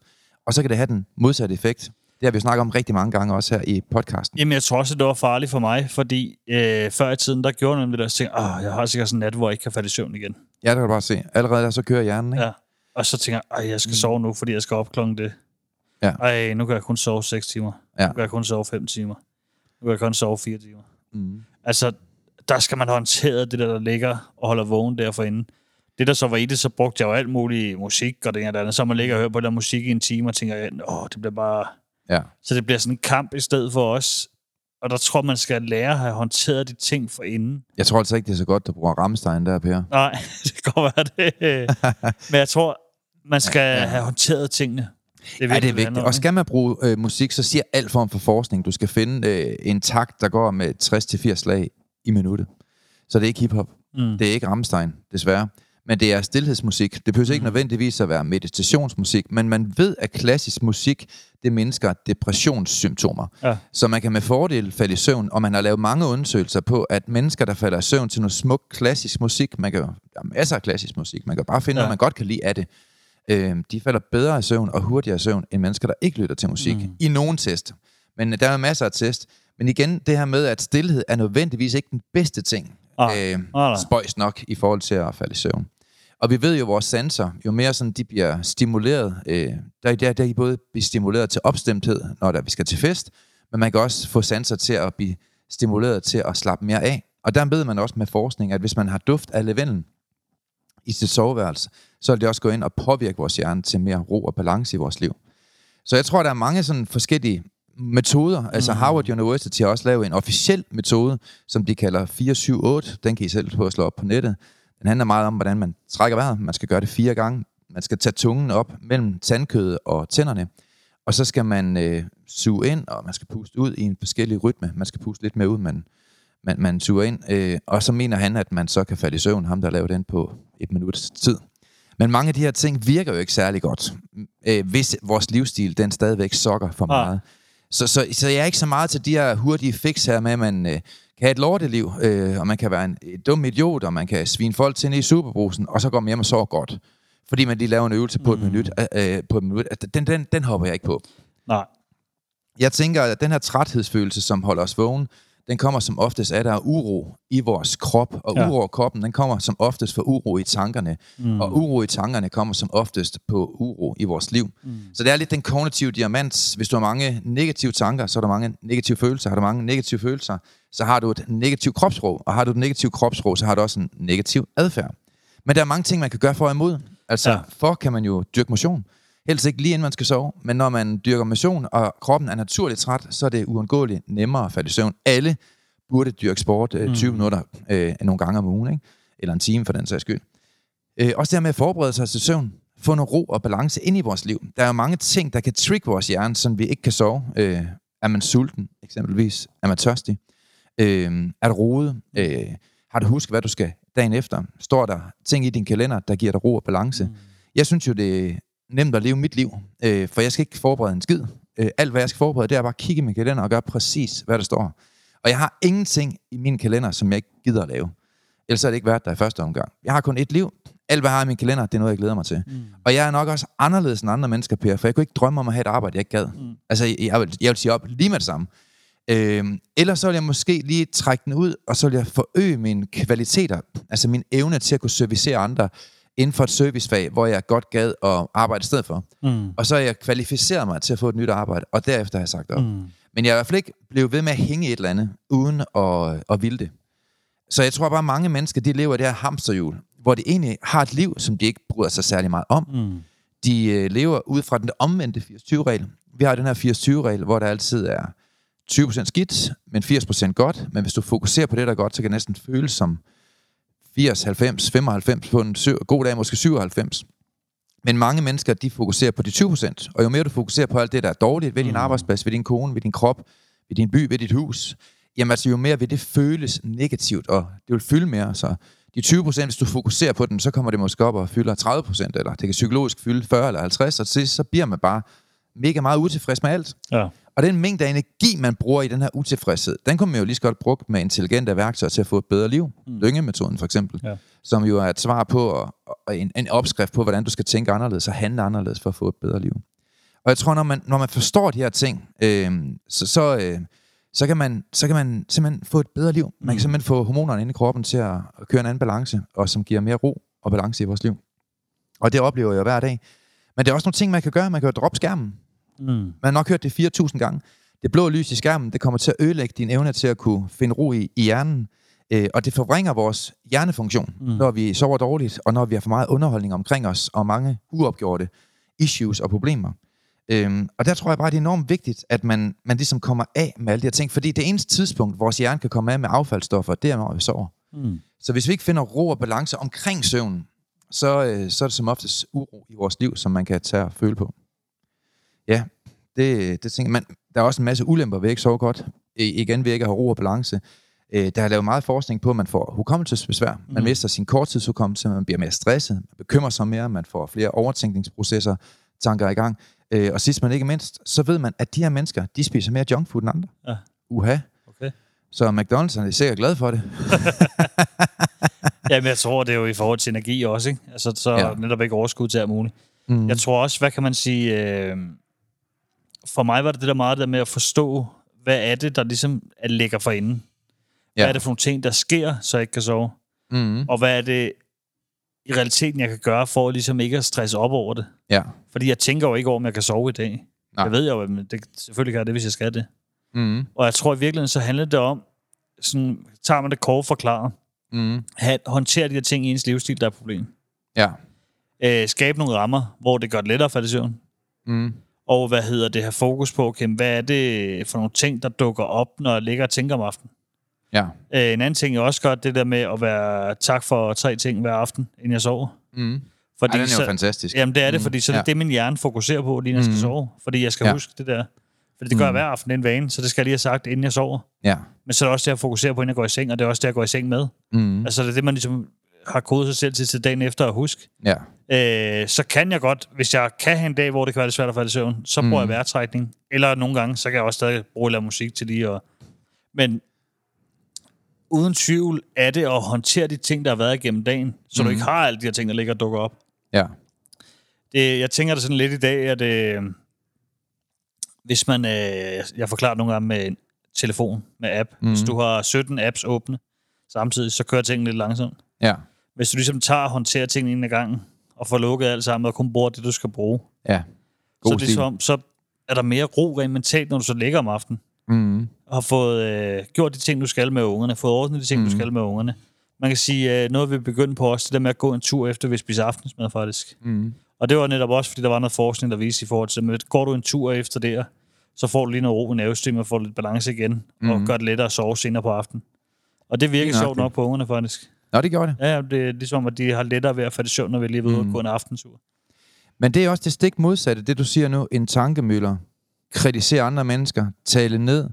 Og så kan det have den modsatte effekt. Det har vi snakket om rigtig mange gange også her i podcasten. Jamen, jeg tror også, at det var farligt for mig, fordi øh, før i tiden, der gjorde man det der, og tænkte, Åh, jeg har sikkert sådan en nat, hvor jeg ikke kan falde i søvn igen. Ja, det kan du bare se. Allerede der, så kører hjernen, ikke? Ja. Og så tænker jeg, jeg skal sove nu, fordi jeg skal op klokken det. Ja. Ej, nu kan jeg kun sove 6 timer. Ja. Nu kan jeg kun sove 5 timer. Nu kan jeg kun sove 4 timer. Mm. Altså, der skal man håndtere det der, der ligger og holder vågen der for inden. Det, der så var i det, så brugte jeg jo alt muligt musik og det ene og det andet. Så man ligger og hører på den musik i en time og tænker, åh, det bliver bare Ja. Så det bliver sådan en kamp i stedet for os. Og der tror man skal lære at have håndteret de ting for inden. Jeg tror altså ikke, det er så godt, at bruge Rammstein der, Per. Nej, det kan godt være det. Men jeg tror, man skal ja, ja. have håndteret tingene. Det er, ja, det er vigtigt. Og skal man bruge øh, musik, så siger alt form for forskning, du skal finde øh, en takt, der går med 60-80 slag i minuttet. Så det er ikke hiphop. Mm. Det er ikke Rammstein, desværre men det er stillhedsmusik. Det behøver mm. ikke mhm. nødvendigvis at være meditationsmusik, men man ved, at klassisk musik, det mindsker depressionssymptomer. Ja. Så man kan med fordel falde i søvn, og man har lavet mange undersøgelser på, at mennesker, der falder i søvn til noget smuk klassisk musik, man kan der er masser af klassisk musik, man kan bare finde ja. noget, man godt kan lide af det, øh, de falder bedre i søvn og hurtigere i søvn, end mennesker, der ikke lytter til musik. Mm. I nogen test. Men der er masser af test. Men igen, det her med, at stillhed er nødvendigvis ikke den bedste ting ah. øh, ah, spøjs nok i forhold til at falde i søvn. Og vi ved jo, at vores sanser, jo mere sådan, de bliver stimuleret, øh, der, der, der er de både blive stimuleret til opstemthed, når der, vi skal til fest, men man kan også få sanser til at blive stimuleret til at slappe mere af. Og der ved man også med forskning, at hvis man har duft af lavendel i sit soveværelse, så vil det også gå ind og påvirke vores hjerne til mere ro og balance i vores liv. Så jeg tror, der er mange sådan forskellige metoder. Altså mm. Harvard University har også lavet en officiel metode, som de kalder 478. Den kan I selv på at slå op på nettet. Den handler meget om, hvordan man trækker vejret. Man skal gøre det fire gange. Man skal tage tungen op mellem tandkødet og tænderne. Og så skal man øh, suge ind, og man skal puste ud i en forskellig rytme. Man skal puste lidt mere ud, men man, man suger ind. Øh, og så mener han, at man så kan falde i søvn, ham der laver den på et minuts tid. Men mange af de her ting virker jo ikke særlig godt, øh, hvis vores livsstil den stadigvæk sokker for meget. Så, så, så jeg er ikke så meget til de her hurtige fix her med, at man øh, kan have et lorteliv, øh, og man kan være en dum idiot, og man kan svine folk til ned i superbrusen, og så går man hjem og sover godt. Fordi man lige laver en øvelse på et minut. Øh, på et minut. Altså, Den, den, den hopper jeg ikke på. Nej. Jeg tænker, at den her træthedsfølelse, som holder os vågen, den kommer som oftest af, der er uro i vores krop, og Ja. uro i kroppen, den kommer som oftest fra uro i tankerne, mm. og uro i tankerne kommer som oftest på uro i vores liv. Mm. Så det er lidt den kognitive diamant. Hvis du har mange negative tanker, så er der mange negative følelser. Har du mange negative følelser, så har du et negativt kropssprog, og har du et negativt kropssprog, så har du også en negativ adfærd. Men der er mange ting, man kan gøre for og imod. Altså, Ja. for kan man jo dyrke motion. Helst ikke lige inden man skal sove, men når man dyrker motion, og kroppen er naturligt træt, så er det uundgåeligt nemmere at falde i søvn. Alle burde dyrke sport øh, 20 minutter øh, nogle gange om ugen, ikke? eller en time for den sags skyld. Øh, også det her med at forberede sig til søvn, få noget ro og balance ind i vores liv. Der er jo mange ting, der kan trigge vores hjerne, så vi ikke kan sove. Øh, er man sulten, eksempelvis? Er man tørstig? Øh, er du rodet? Øh, har du husket, hvad du skal dagen efter? Står der ting i din kalender, der giver dig ro og balance? Mm. Jeg synes jo, det er nemt at leve mit liv, øh, for jeg skal ikke forberede en skid. Øh, alt, hvad jeg skal forberede, det er bare at kigge i min kalender og gøre præcis, hvad der står. Og jeg har ingenting i min kalender, som jeg ikke gider at lave. Ellers er det ikke været der i første omgang. Jeg har kun et liv. Alt, hvad jeg har i min kalender, det er noget, jeg glæder mig til. Mm. Og jeg er nok også anderledes end andre mennesker, Per, for jeg kunne ikke drømme om at have et arbejde, jeg ikke gad. Mm. Altså, jeg, jeg, vil, jeg vil sige op lige med det samme. Øhm, ellers så vil jeg måske lige trække den ud, og så vil jeg forøge mine kvaliteter, altså min evne til at kunne servicere andre inden for et servicefag, hvor jeg godt gad at arbejde i stedet for. Mm. Og så har jeg kvalificeret mig til at få et nyt arbejde, og derefter har jeg sagt op. Mm. Men jeg er i hvert fald ikke blevet ved med at hænge i et eller andet, uden at, at ville det. Så jeg tror bare, at mange mennesker, de lever i det her hamsterhjul, hvor de egentlig har et liv, som de ikke bryder sig særlig meget om. Mm. De øh, lever ud fra den omvendte 80-20-regel. Vi har den her 80-20-regel, hvor der altid er 20% skidt, men 80% godt. Men hvis du fokuserer på det, der er godt, så kan det næsten føles som 80, 90, 95, på en god dag måske 97. Men mange mennesker, de fokuserer på de 20%. Og jo mere du fokuserer på alt det, der er dårligt ved din arbejdsplads, ved din kone, ved din krop, ved din by, ved dit hus, jamen altså jo mere vil det føles negativt, og det vil fylde mere. Så de 20%, hvis du fokuserer på den, så kommer det måske op og fylder 30%, eller det kan psykologisk fylde 40 eller 50, og til sidst, så bliver man bare mega meget utilfreds med alt. Ja. Og den mængde af energi, man bruger i den her utilfredshed, den kunne man jo lige så godt bruge med intelligente værktøjer til at få et bedre liv. Mm. Lyngemetoden for eksempel, Ja. som jo er et svar på, og, og en, en opskrift på, hvordan du skal tænke anderledes og handle anderledes for at få et bedre liv. Og jeg tror, når man, når man forstår de her ting, øh, så, så, øh, så, kan man, så kan man simpelthen få et bedre liv. Man kan simpelthen få hormonerne inde i kroppen til at, at køre en anden balance, og som giver mere ro og balance i vores liv. Og det oplever jeg hver dag. Men det er også nogle ting, man kan gøre. Man kan jo droppe skærmen. Mm. Man har nok hørt det 4.000 gange. Det blå lys i skærmen, det kommer til at ødelægge din evne til at kunne finde ro i, i hjernen. Øh, og det forvringer vores hjernefunktion, mm. når vi sover dårligt, og når vi har for meget underholdning omkring os, og mange uopgjorte issues og problemer. Øhm, og der tror jeg bare, det er enormt vigtigt, at man, man ligesom kommer af med alle de her ting. Fordi det eneste tidspunkt, vores hjerne kan komme af med affaldsstoffer, det er, når vi sover. Mm. Så hvis vi ikke finder ro og balance omkring søvnen, så, øh, så er det som oftest uro i vores liv, som man kan tage og føle på. Ja, det, det tænker man. Der er også en masse ulemper ved ikke sove godt. I, igen ved ikke at have ro og balance. Øh, der er lavet meget forskning på, at man får hukommelsesbesvær. Man Mm. mister sin korttidshukommelse, man bliver mere stresset, man bekymrer sig mere, man får flere overtænkningsprocesser, tanker i gang. Øh, og sidst men ikke mindst, så ved man, at de her mennesker, de spiser mere junkfood end andre. Ja. Uha. Okay. Så McDonald's er sikkert glad for det. Jamen, jeg tror, det er jo i forhold til energi også, ikke? Altså, så ja. netop ikke overskud til alt muligt. Mm. Jeg tror også, hvad kan man sige... Øh, for mig var det det der meget der med at forstå, hvad er det, der ligesom er ligger for inden. Hvad Ja. er det for nogle ting, der sker, så jeg ikke kan sove? Mm. Og hvad er det i realiteten, jeg kan gøre, for ligesom ikke at stresse op over det? Ja. Fordi jeg tænker jo ikke over, om jeg kan sove i dag. Nej. Jeg ved jo, at det, selvfølgelig kan jeg det, hvis jeg skal det. Mm. Og jeg tror i virkeligheden, så handler det om, sådan, tager man det kort forklaret, Mm. at håndtere de her ting i ens livsstil, der er et problem. Ja. Øh, skabe nogle rammer, hvor det gør det lettere at falde i søvn. Mm. Og hvad hedder det, have fokus på, okay, hvad er det for nogle ting, der dukker op, når jeg ligger og tænker om aftenen. Ja. Øh, en anden ting, jeg også gør, det der med at være tak for tre ting hver aften, inden jeg sover. Mm. Fordi Ej, den er jo så, fantastisk. Jamen, det er det, Mm, fordi så er det ja. det, min hjerne fokuserer på, lige når jeg skal Mm. sove. Fordi jeg skal Ja. huske det der. For det gør jeg hver aften, en vane, så det skal jeg lige have sagt, inden jeg sover. Ja. Men så er det også det, jeg fokuserer på, inden jeg går i seng, og det er også det, jeg går i seng med. Mm. Altså, det er det, man ligesom har kodet sig selv til, til dagen efter at huske. Ja. Øh, så kan jeg godt, hvis jeg kan have en dag, hvor det kan være lidt svært at falde i søvn, så bruger jeg vejrtrækning. Eller nogle gange, så kan jeg også stadig bruge lave musik til lige. Og... Men uden tvivl er det at håndtere de ting, der har været igennem dagen, så mm. du ikke har alle de her ting, der ligger og dukker op. Ja. Det, jeg tænker det sådan lidt i dag, at øh, hvis man, øh, jeg forklarer nogle gange med en telefon, med app, mm. hvis du har 17 apps åbne samtidig, så kører tingene lidt langsomt. Ja. Hvis du ligesom tager og håndterer tingene en af gangen, og får lukket alt sammen, og kun bruger det, du skal bruge, Ja. så, God er det stil. som, så er der mere ro rent mentalt, når du så ligger om aftenen, Mm. og har fået øh, gjort de ting, du skal med ungerne, fået ordnet de ting, mm. du skal med ungerne. Man kan sige, øh, noget vi begyndte på også, det der med at gå en tur efter, vi spiser aftensmad faktisk. Mm. Og det var netop også, fordi der var noget forskning, der viste i forhold til, at går du en tur efter det, så får du lige noget ro i nervesystemet, og får lidt balance igen, mm. og gør det lettere at sove senere på aftenen. Og det virker sjovt nok på ungerne faktisk. Nå, det gjorde det. Ja, det er ligesom, at de har lettere ved at falde i søvn, når vi lige er ude og gå en aftentur. Men det er også det stik modsatte, det du siger nu, en tankemøller, kritisere andre mennesker, tale ned,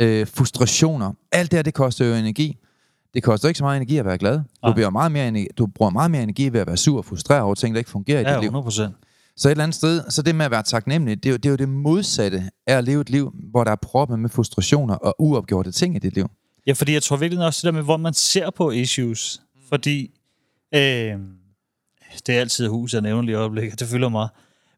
øh, frustrationer, alt det her, det koster jo energi. Det koster ikke så meget energi at være glad. Du, bliver meget mere energi, du bruger meget mere energi ved at være sur og frustreret over ting, der ikke fungerer i Ja, dit liv. 100 procent. Så et eller andet sted, så det med at være taknemmelig, det er, jo, det er jo det modsatte af at leve et liv, hvor der er proppet med frustrationer og uopgjorte ting i dit liv. Ja, fordi jeg tror virkelig også det der med, hvor man ser på issues. Fordi øh, det er altid hus, jeg nævner lige i øjeblikket. Det fylder meget.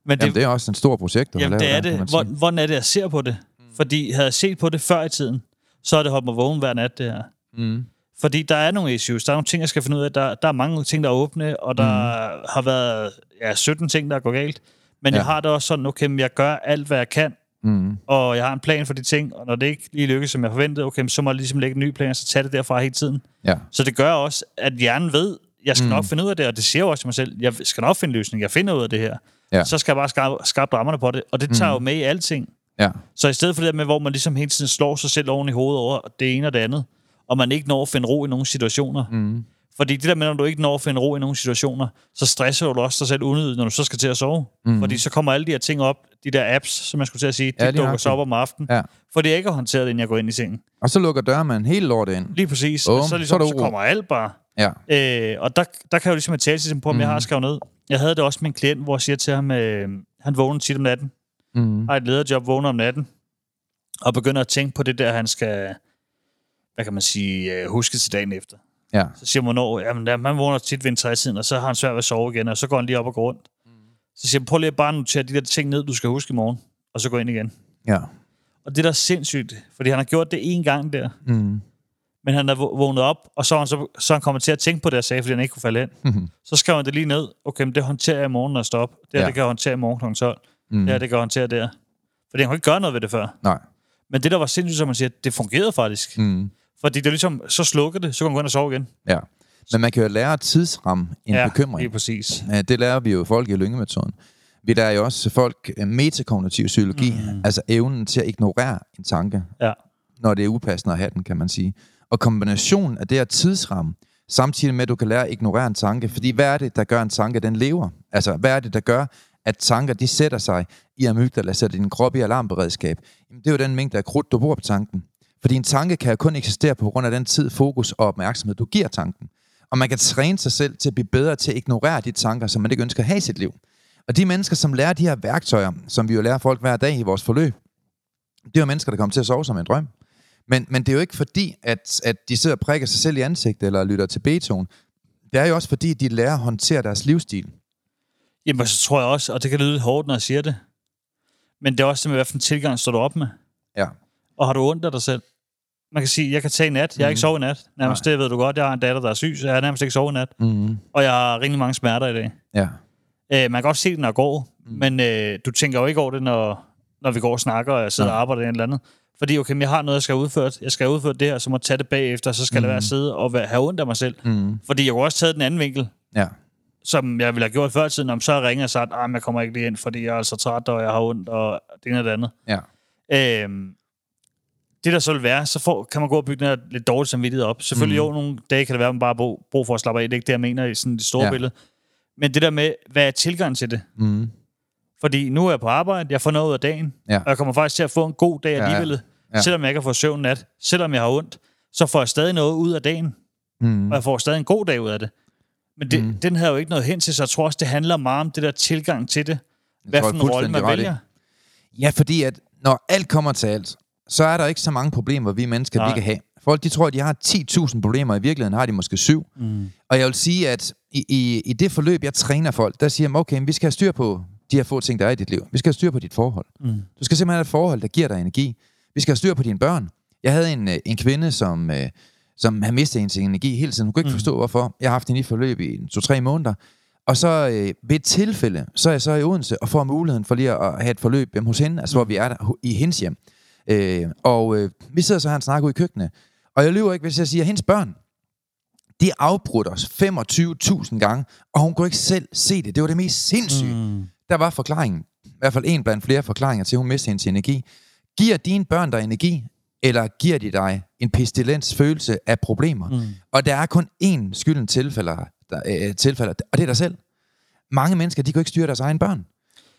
Men det, Jamen, det er også en stor projekt, har jamen, det er der, det. Hvor, hvordan er det, jeg ser på det? Fordi havde jeg set på det før i tiden, så havde det holdt mig vågen hver nat, det her. Mm. Fordi der er nogle issues. Der er nogle ting, jeg skal finde ud af. Der, der er mange ting, der er åbne, og der mm. har været ja, 17 ting, der går galt. Men ja. jeg har det også sådan, okay, men jeg gør alt, hvad jeg kan, Mm. og jeg har en plan for de ting, og når det ikke lige lykkes, som jeg forventede, okay, så må jeg ligesom lægge en ny plan, og så tage det derfra hele tiden. Ja. Så det gør også, at hjernen ved, jeg skal mm. nok finde ud af det, og det siger jeg også til mig selv, jeg skal nok finde løsning, jeg finder ud af det her. Ja. Så skal jeg bare skarpe, skarpe rammerne på det, og det tager mm. jo med i alting. Ja. Så i stedet for det der med, hvor man ligesom hele tiden slår sig selv oven i hovedet over det ene og det andet, og man ikke når at finde ro i nogle situationer. Mm. Fordi det der med, når du ikke når at finde ro i nogle situationer, så stresser du også dig selv unødigt, når du så skal til at sove. Mm. Fordi så kommer alle de her ting op, de der apps, som jeg skulle til at sige, de Ja, lige dukker så op om aftenen. Ja. Fordi jeg ikke har håndteret det, inden jeg går ind i sengen. Og så lukker dørmanden helt lortet ind. Lige præcis. Bum, og så, så er ligesom, så, uro. kommer alt bare. Ja. Øh, og der, der kan jeg jo ligesom et tale på, om mm. jeg har skrevet ned. Jeg havde det også med en klient, hvor jeg siger til ham, øh, han vågner tit om natten. Mm. Har et lederjob, vågner om natten. Og begynder at tænke på det der, han skal, hvad kan man sige, øh, huske til dagen efter. Ja. Så siger man, hvornår, jamen, der, man vågner tit ved en trætiden, og så har han svært ved at sove igen, og så går han lige op og går rundt. Så siger jeg, prøv lige at bare notere de der ting ned, du skal huske i morgen, og så gå ind igen. Ja. Og det der er sindssygt, fordi han har gjort det en gang der, Mm. men han er vå- vågnet op, og så er han, så, så han kommet til at tænke på det, jeg sagde, fordi han ikke kunne falde ind. Mhm. Så skrev han det lige ned. Okay, men det håndterer jeg i morgen, når jeg står op. Det her, Ja. det kan jeg håndtere i morgen kl. 12. Mm. Det her, det kan jeg håndtere der. Fordi han kunne ikke gøre noget ved det før. Nej. Men det, der var sindssygt, som man siger, det fungerede faktisk. Mm. Fordi det er ligesom, så slukker det, så kan man gå ind og sove igen. Ja. Men man kan jo lære at tidsramme en ja, bekymring. lige præcis. Ja, det lærer vi jo folk i lyngemetoden. Vi lærer jo også folk øh, metakognitiv psykologi, mm. altså evnen til at ignorere en tanke, Ja. når det er upassende at have den, kan man sige. Og kombinationen af det her tidsramme, samtidig med, at du kan lære at ignorere en tanke, fordi hvad er det, der gør en tanke, den lever? Altså, hvad er det, der gør, at tanker, de sætter sig i amygdala, sætter din krop i alarmberedskab? Jamen, det er jo den mængde af krudt, du bruger på tanken. Fordi en tanke kan jo kun eksistere på grund af den tid, fokus og opmærksomhed, du giver tanken. Og man kan træne sig selv til at blive bedre til at ignorere de tanker, som man ikke ønsker at have i sit liv. Og de mennesker, som lærer de her værktøjer, som vi jo lærer folk hver dag i vores forløb, det er jo mennesker, der kommer til at sove som en drøm. Men, men det er jo ikke fordi, at, at de sidder og prikker sig selv i ansigtet eller lytter til Beethoven. Det er jo også fordi, de lærer at håndtere deres livsstil. Jamen, så tror jeg også, og det kan lyde lidt hårdt, når jeg siger det, men det er også det med, hvad for en tilgang står du op med. Ja. Og har du ondt af dig selv? Man kan sige, jeg kan tage en nat. Jeg har ikke sovet i nat. Nærmest det ved du godt. Jeg har en datter, der er syg, så jeg har nærmest ikke sovet i nat. Mm. Og jeg har rimelig mange smerter i dag. Ja. Øh, man kan også se det, når jeg går, mm. men øh, du tænker jo ikke over det, når, når vi går og snakker, og jeg sidder Nej. og arbejder eller andet. Fordi, okay, jeg har noget, jeg skal have udført. Jeg skal have udført det her, så må jeg tage det bagefter, så skal mm. det være at sidde og være, have ondt af mig selv. Mm. Fordi jeg kunne også tage den anden vinkel, Ja. som jeg ville have gjort før i tiden, om så ringer jeg sagt, at jeg kommer ikke lige ind, fordi jeg er altså træt, og jeg har ondt, og det ene og det andet. Ja. Øhm, det der så vil være, så får, kan man gå og bygge den her lidt dårligt samvittighed op. Selvfølgelig mm. jo, nogle dage kan det være, at man bare har brug- brug for at slappe af. Det er ikke det, jeg mener i sådan det store Ja. ja. billede. Men det der med, hvad er tilgangen til det? Mm. Fordi nu er jeg på arbejde, jeg får noget ud af dagen, Ja. og jeg kommer faktisk til at få en god dag ja. alligevel. Ja, Ja. Selvom jeg ikke har fået søvn nat, selvom jeg har ondt, så får jeg stadig noget ud af dagen, Mm. og jeg får stadig en god dag ud af det. Men det, mm. den havde jo ikke noget hen til, så jeg tror også, det handler meget om det der tilgang til det. Hvad for en rolle man i. vælger. Ja, fordi at når alt kommer til alt, så er der ikke så mange problemer, vi mennesker Nej. vi kan have. Folk de tror, at de har 10.000 problemer, i virkeligheden har de måske syv. Mm. Og jeg vil sige, at i, i, i det forløb, jeg træner folk, der siger jeg, okay, men vi skal have styr på de her få ting, der er i dit liv. Vi skal have styr på dit forhold. Mm. Du skal simpelthen have et forhold, der giver dig energi. Vi skal have styr på dine børn. Jeg havde en, øh, en kvinde, som, øh, som havde mistet hendes energi hele tiden. Hun kunne ikke Mm. mm. forstå, hvorfor. Jeg har haft hende i forløb i to-tre måneder. Og så øh, ved et tilfælde, så er jeg så i Odense og får muligheden for lige at have et forløb hjemme hos hende, altså hvor vi er der i hendes hjem. Øh, og øh, vi sidder så og snakker ud i køkkenet. Og jeg lyver ikke, hvis jeg siger, at hendes børn, de afbrudt os 25.000 gange, og hun kunne ikke selv se det. Det var det mest sindssyge. Mm. Der var forklaringen, i hvert fald en blandt flere forklaringer til, at hun mistede hendes energi. Giver dine børn dig energi, eller giver de dig en pestilens følelse af problemer? Mm. Og der er kun én skylden tilfælder, der, øh, tilfælder, og det er dig selv. Mange mennesker, de kan ikke styre deres egne børn.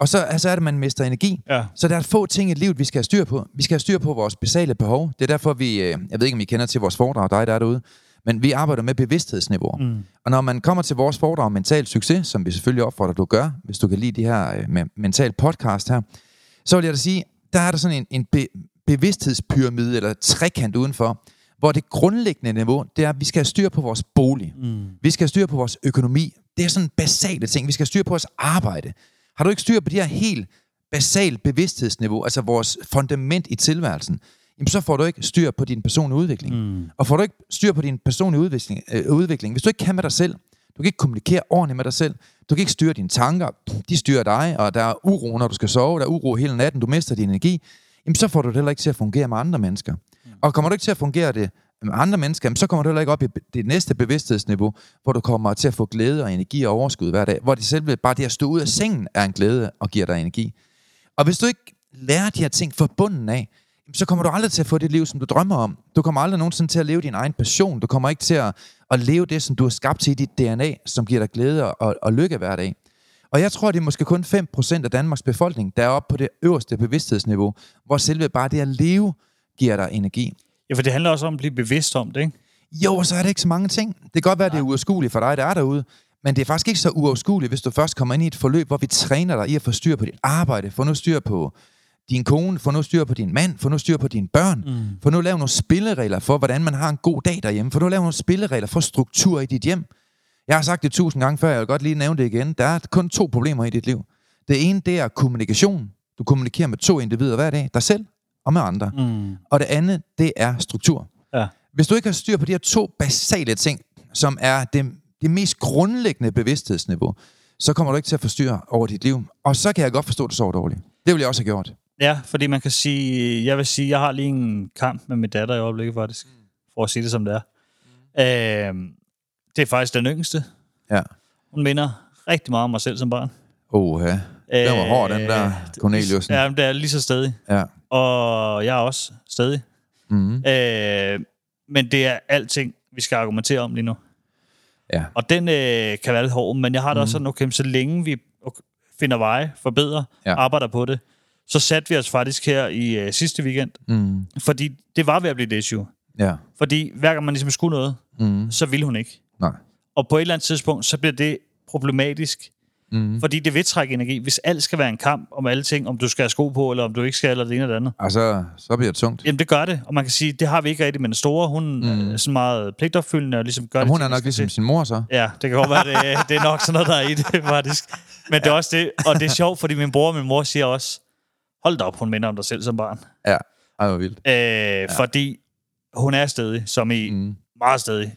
Og så altså er det, man mister energi. Ja. Så der er få ting i livet, vi skal have styr på. Vi skal have styr på vores basale behov. Det er derfor, vi, øh, jeg ved ikke, om I kender til vores foredrag, dig der er derude, men vi arbejder med bevidsthedsniveauer. Mm. Og når man kommer til vores foredrag om mental succes, som vi selvfølgelig opfordrer, du gør, hvis du kan lide de her øh, med mental podcast her, så vil jeg da sige, der er der sådan en, en be, bevidsthedspyramide eller trekant udenfor, hvor det grundlæggende niveau, det er, at vi skal have styr på vores bolig. Mm. Vi skal have styr på vores økonomi. Det er sådan basale ting. Vi skal have styr på vores arbejde. Har du ikke styr på de her helt basale bevidsthedsniveau, altså vores fundament i tilværelsen, jamen så får du ikke styr på din personlige udvikling. Mm. Og får du ikke styr på din personlige udvikling, øh, udvikling, hvis du ikke kan med dig selv, du kan ikke kommunikere ordentligt med dig selv, du kan ikke styre dine tanker, de styrer dig, og der er uro, når du skal sove, der er uro hele natten, du mister din energi, jamen så får du det heller ikke til at fungere med andre mennesker. Og kommer du ikke til at fungere det med andre mennesker, jamen så kommer du heller ikke op i det næste bevidsthedsniveau, hvor du kommer til at få glæde og energi og overskud hver dag, hvor det selv bare det at stå ud af sengen er en glæde og giver dig energi. Og hvis du ikke lærer de her ting fra bunden af, så kommer du aldrig til at få det liv, som du drømmer om. Du kommer aldrig nogensinde til at leve din egen passion. Du kommer ikke til at, at leve det, som du har skabt til i dit DNA, som giver dig glæde og, og lykke hver dag. Og jeg tror, det er måske kun 5% af Danmarks befolkning, der er oppe på det øverste bevidsthedsniveau, hvor selve bare det at leve giver dig energi. Ja, for det handler også om at blive bevidst om det, ikke? Jo, og så er det ikke så mange ting. Det kan godt være, at det er uoverskueligt for dig, der er derude. Men det er faktisk ikke så uoverskueligt, hvis du først kommer ind i et forløb, hvor vi træner dig i at få styr på dit arbejde, få nu styr på din kone, få nu styr på din mand, få nu styr på dine børn, mm. få nu lave nogle spilleregler for, hvordan man har en god dag derhjemme, få nu lave nogle spilleregler for struktur i dit hjem. Jeg har sagt det tusind gange før, jeg vil godt lige nævne det igen. Der er kun to problemer i dit liv. Det ene, det er kommunikation. Du kommunikerer med to individer hver dag, dig selv og med andre. Mm. Og det andet, det er struktur. Ja. Hvis du ikke har styr på de her to basale ting, som er det, det mest grundlæggende bevidsthedsniveau, så kommer du ikke til at få styr over dit liv. Og så kan jeg godt forstå, at du sover dårligt. Det ville jeg også have gjort. Ja, fordi man kan sige, jeg vil sige, jeg har lige en kamp med min datter i øjeblikket faktisk, for at sige det som det er. Øh, det er faktisk den yngste. Ja. Hun minder rigtig meget om mig selv som barn. Åh, ja. Den var hård, den der Corneliusen. Ja, men det er lige så stadig. Ja. Og jeg er også stadig. Mm-hmm. Øh, men det er alting, vi skal argumentere om lige nu. Ja. Og den øh, kan være lidt hård, men jeg har det Mhm. også sådan, okay, så længe vi finder veje, forbedrer, ja. arbejder på det, så satte vi os faktisk her i øh, sidste weekend, Mm. fordi det var ved at blive et issue. Ja. Fordi hver gang man ligesom skulle noget, Mm. så ville hun ikke. Nej. Og på et eller andet tidspunkt, så bliver det problematisk, Mm. fordi det vil trække energi. Hvis alt skal være en kamp om alle ting, om du skal have sko på, eller om du ikke skal, eller det ene eller det andet. Og så, bliver det tungt. Jamen, det gør det. Og man kan sige, det har vi ikke rigtigt med den store. Hun mm. er sådan meget pligtopfyldende og ligesom gør Jamen, det. hun er nok ligesom sin mor så. Ja, det kan godt være, det, det er nok sådan noget, der er i det, faktisk. Men det er også det, og det er sjovt, fordi min bror og min mor siger også, hold da op, hun minder om dig selv som barn. Ja. Ej, hvor vildt. Øh, ja. Fordi hun er stedig, som i Mm. meget stedig.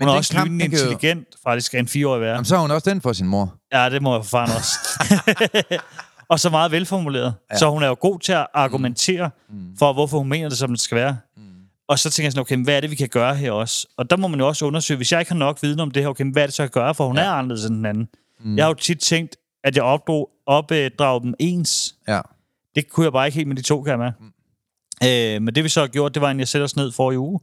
Hun Men er den også lynende kan jo- intelligent, faktisk er en fireårig værre. Jamen, så har hun også den for sin mor. Ja, det må jeg for faren også. og så meget velformuleret. Ja. Så hun er jo god til at argumentere mm. for, hvorfor hun mener det, som det skal være. Mm. Og så tænker jeg sådan, okay, hvad er det, vi kan gøre her også? Og der må man jo også undersøge, hvis jeg ikke har nok viden om det her, okay, hvad er det så, jeg kan gøre? For hun ja. er anderledes end den anden. Mm. Jeg har jo tit tænkt, at jeg opdrog, opdrager dem ens. Ja. Det kunne jeg bare ikke helt med de to, kan jeg med. Mm. Øh, men det vi så har gjort, det var, at jeg sætter os ned for i uge.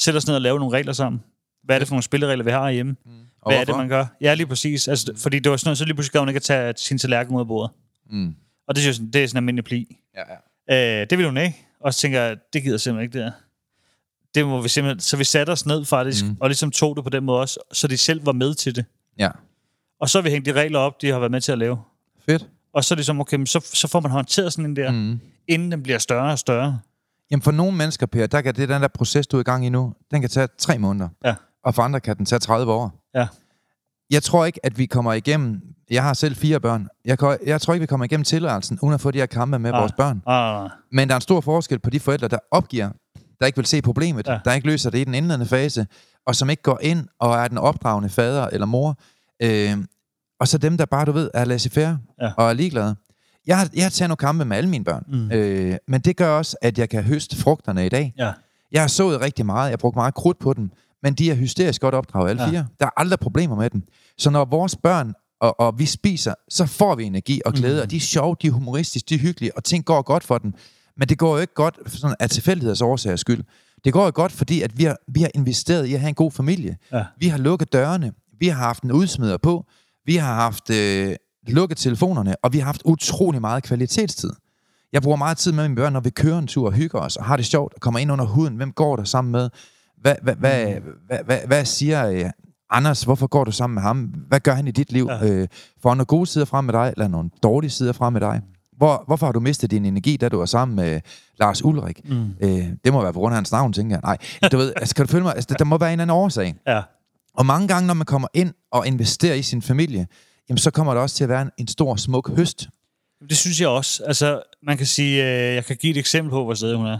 Sætter os ned og laver nogle regler sammen. Hvad er det for nogle spilleregler, vi har hjemme? Mm. Og Hvad er det, man gør? Ja, lige præcis. Altså, fordi det var sådan noget, så lige pludselig gav hun ikke at tage sin tallerken ud af bordet. Mm. Og det synes jeg, det er sådan en almindelig pli. Ja, ja. Øh, det vil hun ikke. Og så tænker jeg, det gider jeg simpelthen ikke, det der. Det må vi simpelthen... Så vi satte os ned faktisk, mm. og ligesom tog det på den måde også, så de selv var med til det. ja. Og så har vi hængt de regler op, de har været med til at lave. Fedt. Og så er det som, okay, men så, så får man håndteret sådan en der, mm. inden den bliver større og større. Jamen for nogle mennesker, Per, der kan det den der proces, du er i gang i nu, den kan tage tre måneder. Ja. Og for andre kan den tage 30 år. Ja. Jeg tror ikke, at vi kommer igennem... Jeg har selv fire børn. Jeg, kan, jeg tror ikke, vi kommer igennem tilværelsen, uden at få de her kampe med Nej. vores børn. Ah, Men der er en stor forskel på de forældre, der opgiver, der ikke vil se problemet, Ja. der ikke løser det i den indledende fase, og som ikke går ind og er den opdragende fader eller mor. Øh, og så dem, der bare, du ved, er laissez-faire Ja. og er ligeglade. Jeg har, jeg har taget nogle kampe med alle mine børn, mm. øh, men det gør også, at jeg kan høste frugterne i dag. ja. Jeg har sået rigtig meget, jeg har brugt meget krudt på dem, men de er hysterisk godt opdraget, alle Ja. fire. Der er aldrig problemer med dem. Så når vores børn og, og vi spiser, så får vi energi og glæde, Mm. og de er sjove, de er humoristiske, de er hyggelige, og ting går godt for dem. Men det går jo ikke godt sådan af tilfældigheders årsager skyld. Det går jo godt, fordi at vi, har, vi har investeret i at have en god familie. Ja. Vi har lukket dørene, vi har haft en udsmider på, vi har haft øh, lukket telefonerne, og vi har haft utrolig meget kvalitetstid. Jeg bruger meget tid med mine børn, når vi kører en tur og hygger os, og har det sjovt, og kommer ind under huden. Hvem går der sammen med? Hvad, hvad, hvad, hvad, hvad, hvad siger øh, Anders? Hvorfor går du sammen med ham? Hvad gør han i dit liv? Ja. Ja. Øh, får han nogle gode sider frem med dig, eller nogle dårlige sider frem med dig? Hvor, hvorfor har du mistet din energi, da du var sammen med Lars Ulrik? Mm. Øh, det må være på grund af hans navn, tænker jeg. Nej, du ved, altså, kan du følge mig? Altså, der, må være en eller anden årsag. Ja. Og mange gange, når man kommer ind og investerer i sin familie, jamen, så kommer der også til at være en, en stor, smuk høst. Det synes jeg også. Altså, man kan sige, øh, jeg kan give et eksempel på, hvor sted hun er.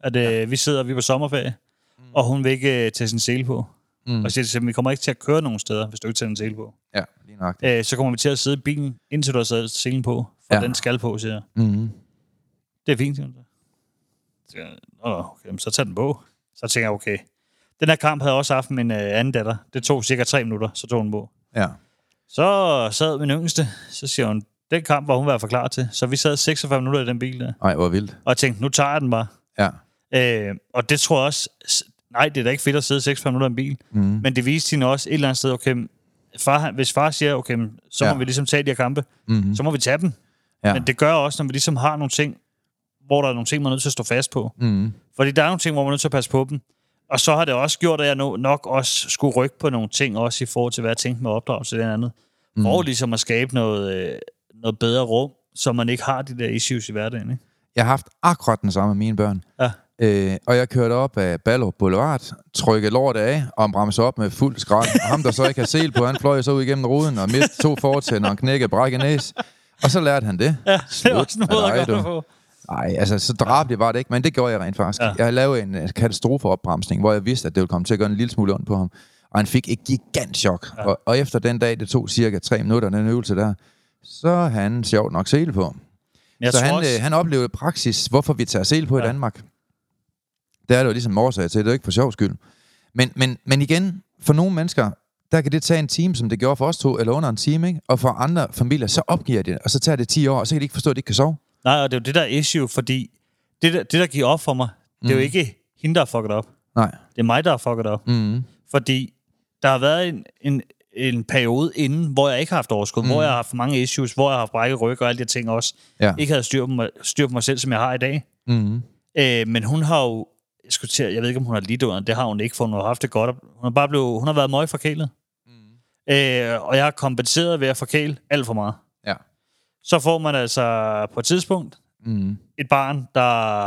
At øh, vi sidder, vi er på sommerferie, mm. Og hun vil ikke øh, tage sin sele på. Mm. Og siger til vi kommer ikke til at køre nogen steder, hvis du ikke tager en sele på. Ja, lige nok. Øh, så kommer vi til at sidde i bilen, indtil du har sat selen på, for ja. Den skal på, siger jeg. Mm. Det er fint, siger hun så. Jeg, Nå, okay, så tag den på. Så tænker jeg, okay. Den her kamp havde også haft min øh, anden datter. Det tog cirka tre minutter, så tog hun den på. Ja. Så sad min yngste, så siger hun, den kamp var hun været for klar til. Så vi sad 46 minutter i den bil der. Ej, hvor vildt. Og jeg tænkte, nu tager jeg den bare. Ja. Øh, og det tror jeg også, nej, det er da ikke fedt at sidde 46 minutter i en bil. Mm. Men det viste hende også et eller andet sted, okay, far, hvis far siger, okay, så Ja. må vi ligesom tage de her kampe, Mm. så må vi tage dem. Ja. Men det gør også, når vi ligesom har nogle ting, hvor der er nogle ting, man er nødt til at stå fast på. Mm. Fordi der er nogle ting, hvor man er nødt til at passe på dem. Og så har det også gjort, at jeg no- nok også skulle rykke på nogle ting, også i forhold til, hvad jeg tænkte med opdragelse og det andet. Mm. For ligesom at skabe noget, øh, noget bedre rum, så man ikke har de der issues i hverdagen. Ikke? Jeg har haft akkurat den samme med mine børn. Ja. Øh, og jeg kørte op af Ballerup Boulevard, trykkede lortet af og bremsede op med fuld skrald. Og ham, der så ikke har sel på, han fløj så ud igennem ruden og mistede to fortænder og knækkede brækket næs. Og så lærte han det. Ja, det er også en måde at gøre det du. på. Nej, altså så drabeligt var det ikke, men det gjorde jeg rent faktisk. Ja. Jeg lavede en øh, katastrofeopbremsning, hvor jeg vidste, at det ville komme til at gøre en lille smule ondt på ham. Og han fik et gigant chok. Ja. Og, og efter den dag, det tog cirka tre minutter, den øvelse der, så han sjovt nok sele på. Jeg så han, også, øh, han oplevede praksis, hvorfor vi tager sel på. Ja. i Danmark. Det er det jo ligesom årsag til, det er jo ikke for sjov skyld. Men, men, men igen, for nogle mennesker, der kan det tage en time, som det gjorde for os to, eller under en time, ikke? og for andre familier, så opgiver de det, og så tager det 10 år, og så kan de ikke forstå, at de ikke kan sove. Nej, og det er jo det der issue, fordi det der, det, der giver op for mig, det er jo Mm. ikke hende, der har fucket op. Nej. Det er mig, der har fucket op. Mm. Fordi der har været en, en, en periode inden, hvor jeg ikke har haft overskud, mm. hvor jeg har haft mange issues, hvor jeg har haft brækket ryg og alle de ting også. Ja. Ikke havde styr på, mig, styr på mig selv, som jeg har i dag. Mm. Øh, men hun har jo, jeg, skulle til, jeg ved ikke, om hun har lidt under, det har hun ikke, for hun har haft det godt. Hun har bare blevet, hun har været møg forkælet. Mm. Øh, og jeg har kompenseret ved at forkæle alt for meget. Ja. Så får man altså på et tidspunkt Mm. et barn, der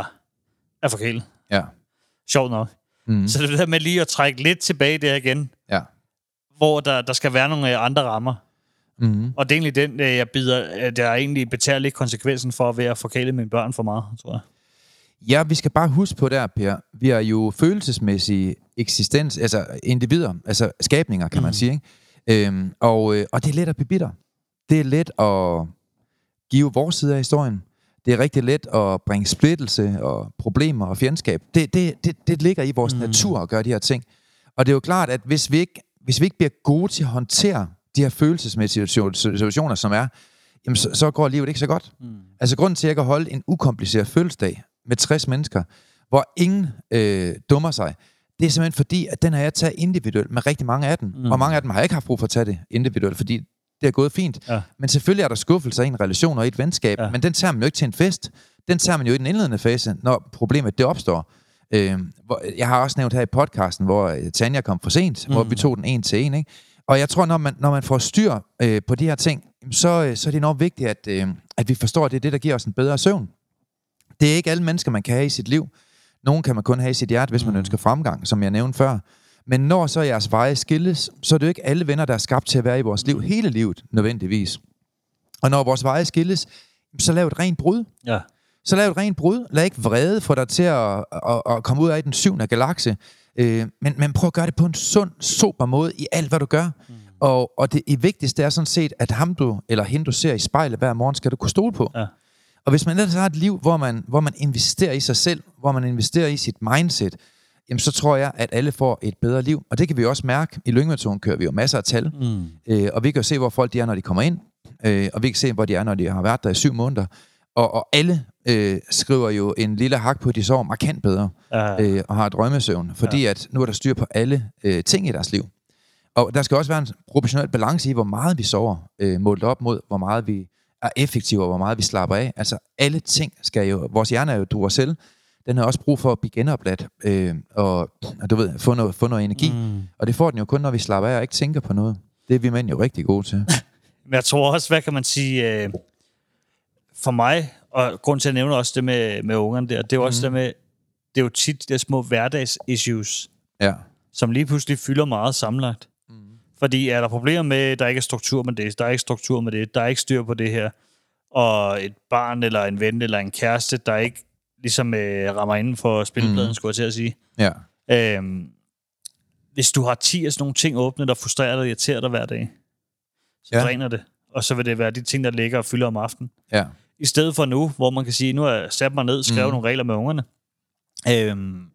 er forkælet. Ja. Sjovt nok. Mm. Så det er der med lige at trække lidt tilbage der igen, Ja. hvor der, der skal være nogle øh, andre rammer. Mm. Og det er egentlig den, øh, jeg bider, at jeg egentlig betaler lidt konsekvensen for ved at forkæle mine børn for meget, tror jeg. Ja, vi skal bare huske på der, Per. Vi er jo følelsesmæssige eksistens, altså individer, altså skabninger, kan man Mhm. sige. Ikke? Øhm, og, øh, og det er let at blive bitter. Det er let at give vores side af historien. Det er rigtig let at bringe splittelse og problemer og fjendskab. Det, det, det, det ligger i vores mm. natur at gøre de her ting. Og det er jo klart, at hvis vi ikke, hvis vi ikke bliver gode til at håndtere de her følelsesmæssige situ- situationer, som er, jamen så, så går livet ikke så godt. Mm. Altså grunden til, at jeg kan holde en ukompliceret fødselsdag med 60 mennesker, hvor ingen øh, dummer sig, det er simpelthen fordi, at den har jeg taget individuelt med rigtig mange af dem. Mm. Og mange af dem har jeg ikke haft brug for at tage det individuelt, fordi det er gået fint. Ja. Men selvfølgelig er der skuffelser i en relation og i et venskab, Ja. men den tager man jo ikke til en fest. Den tager man jo i den indledende fase, når problemet det opstår. Øh, hvor, jeg har også nævnt her i podcasten, hvor øh, Tanja kom for sent, mm. hvor vi tog den en til en. Ikke? Og jeg tror, når man, når man får styr øh, på de her ting, så, øh, så er det enormt vigtigt, at, øh, at vi forstår, at det er det, der giver os en bedre søvn. Det er ikke alle mennesker, man kan have i sit liv. Nogle kan man kun have i sit hjerte, hvis man ønsker fremgang, som jeg nævnte før. Men når så jeres veje skilles, så er det jo ikke alle venner, der er skabt til at være i vores liv hele livet, nødvendigvis. Og når vores veje skilles, så lav et rent brud. Ja. Så lav et rent brud. Lad ikke vrede få dig til at, at, at komme ud af den syvende galakse. Øh, men, men prøv at gøre det på en sund, sober måde i alt, hvad du gør. Mm. Og, og det i vigtigste er sådan set, at ham du, eller hende du ser i spejlet hver morgen, skal du kunne stole på. Ja. Og hvis man ellers har et liv, hvor man, hvor man investerer i sig selv, hvor man investerer i sit mindset, jamen så tror jeg, at alle får et bedre liv. Og det kan vi også mærke. I Lyngemetoden kører vi jo masser af tal. Mm. Øh, og vi kan jo se, hvor folk de er, når de kommer ind. Øh, og vi kan se, hvor de er, når de har været der i syv måneder. Og, og alle øh, skriver jo en lille hak på, at de sover markant bedre Ja. øh, og har drømmesøvn. Fordi ja. at nu er der styr på alle øh, ting i deres liv. Og der skal også være en proportionel balance i, hvor meget vi sover, øh, målt op mod, hvor meget vi er effektive, og hvor meget vi slapper af. Altså alle ting skal jo, vores hjerne er jo du selv, den har også brug for at blive genopladt, øh, og, og du ved, få noget, få noget energi. Mm. Og det får den jo kun, når vi slapper af og ikke tænker på noget. Det er vi mænd jo rigtig gode til. Men jeg tror også, hvad kan man sige, øh, for mig, og grund til at nævne også det med, med ungerne der, det er jo også Mhm. det med, det er jo tit de små hverdags-issues, Ja. som lige pludselig fylder meget sammenlagt. Fordi er der problemer med, at der ikke er struktur med det, der er ikke struktur med det, der er ikke styr på det her, og et barn eller en ven eller en kæreste, der ikke ligesom øh, rammer inden for spilpladen, mm. skulle jeg til at sige. Ja. Øhm, hvis du har 10 af sådan nogle ting åbne, der frustrerer dig og irriterer dig hver dag, så Ja. dræner det. Og så vil det være de ting, der ligger og fylder om aftenen. Ja. I stedet for nu, hvor man kan sige, nu har jeg sat mig ned og skrevet mm. nogle regler med ungerne. Øhm,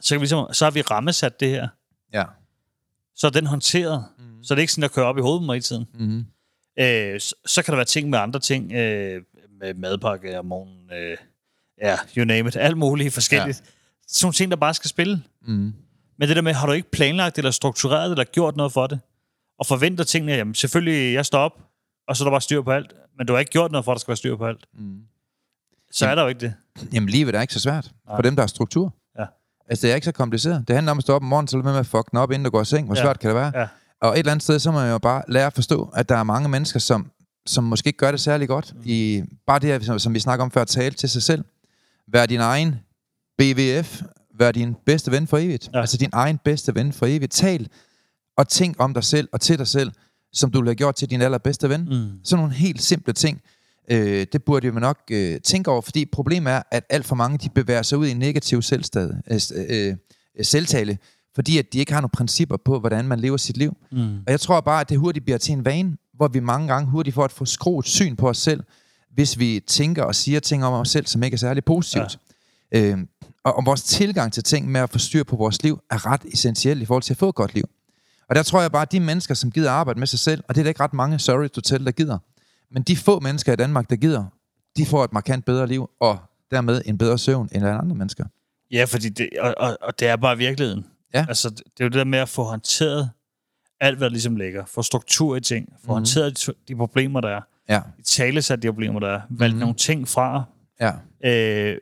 så, kan vi ligesom, så har vi rammesat det her. Ja. Så er den håndteret. Mm. Så det er ikke sådan, der kører op i hovedet mig i tiden. Mm-hmm. Øh, så, så kan der være ting med andre ting. Øh, med madpakke om morgenen. Øh, ja, you name it. Alt muligt forskelligt. Ja. Sådan nogle ting, der bare skal spille. Mm. Men det der med, har du ikke planlagt eller struktureret eller gjort noget for det? Og forventer tingene, jamen selvfølgelig, jeg står op, og så er der bare styr på alt. Men du har ikke gjort noget for, at der skal være styr på alt. Mm. Så er der jo ikke det. Jamen, livet er ikke så svært for Nej. dem, der har struktur. Altså, det er ikke så kompliceret. Det handler om at stå op om morgenen, så være med at fuck den op, inden du går i seng. Hvor Ja. svært kan det være? Ja. Og et eller andet sted, så må man jo bare lære at forstå, at der er mange mennesker, som, som måske ikke gør det særlig godt. Mm. I bare det her, som, som vi snakker om før, tale til sig selv. Vær din egen BVF. Vær din bedste ven for evigt. Ja. Altså din egen bedste ven for evigt. Tal og tænk om dig selv og til dig selv, som du ville have gjort til din allerbedste ven. Mm. Sådan nogle helt simple ting. Øh, det burde jo nok øh, tænke over, fordi problemet er, at alt for mange de bevæger sig ud i en negativ selvstad, øh, øh, selvtale, fordi at de ikke har nogle principper på, hvordan man lever sit liv. Mm. Og jeg tror bare, at det hurtigt bliver til en vane, hvor vi mange gange hurtigt får et for skruet syn på os selv, hvis vi tænker og siger ting om os selv, som ikke er særlig positivt. Ja. Øh, og, og vores tilgang til ting med at få styr på vores liv, er ret essentiel i forhold til at få et godt liv. Og der tror jeg bare, at de mennesker, som gider arbejde med sig selv, og det er der ikke ret mange, sorry to tell, der gider, men de få mennesker i Danmark, der gider, de får et markant bedre liv, og dermed en bedre søvn end andre mennesker. Ja, fordi det, og, og, og det er bare virkeligheden. Ja. Altså, det er jo det der med at få håndteret alt, hvad der ligesom ligger. Få struktur i ting. Få mm-hmm. håndteret de, de problemer, der er. Ja, I talesat de problemer, der er. Vælge mm-hmm. nogle ting fra. ja. Øh,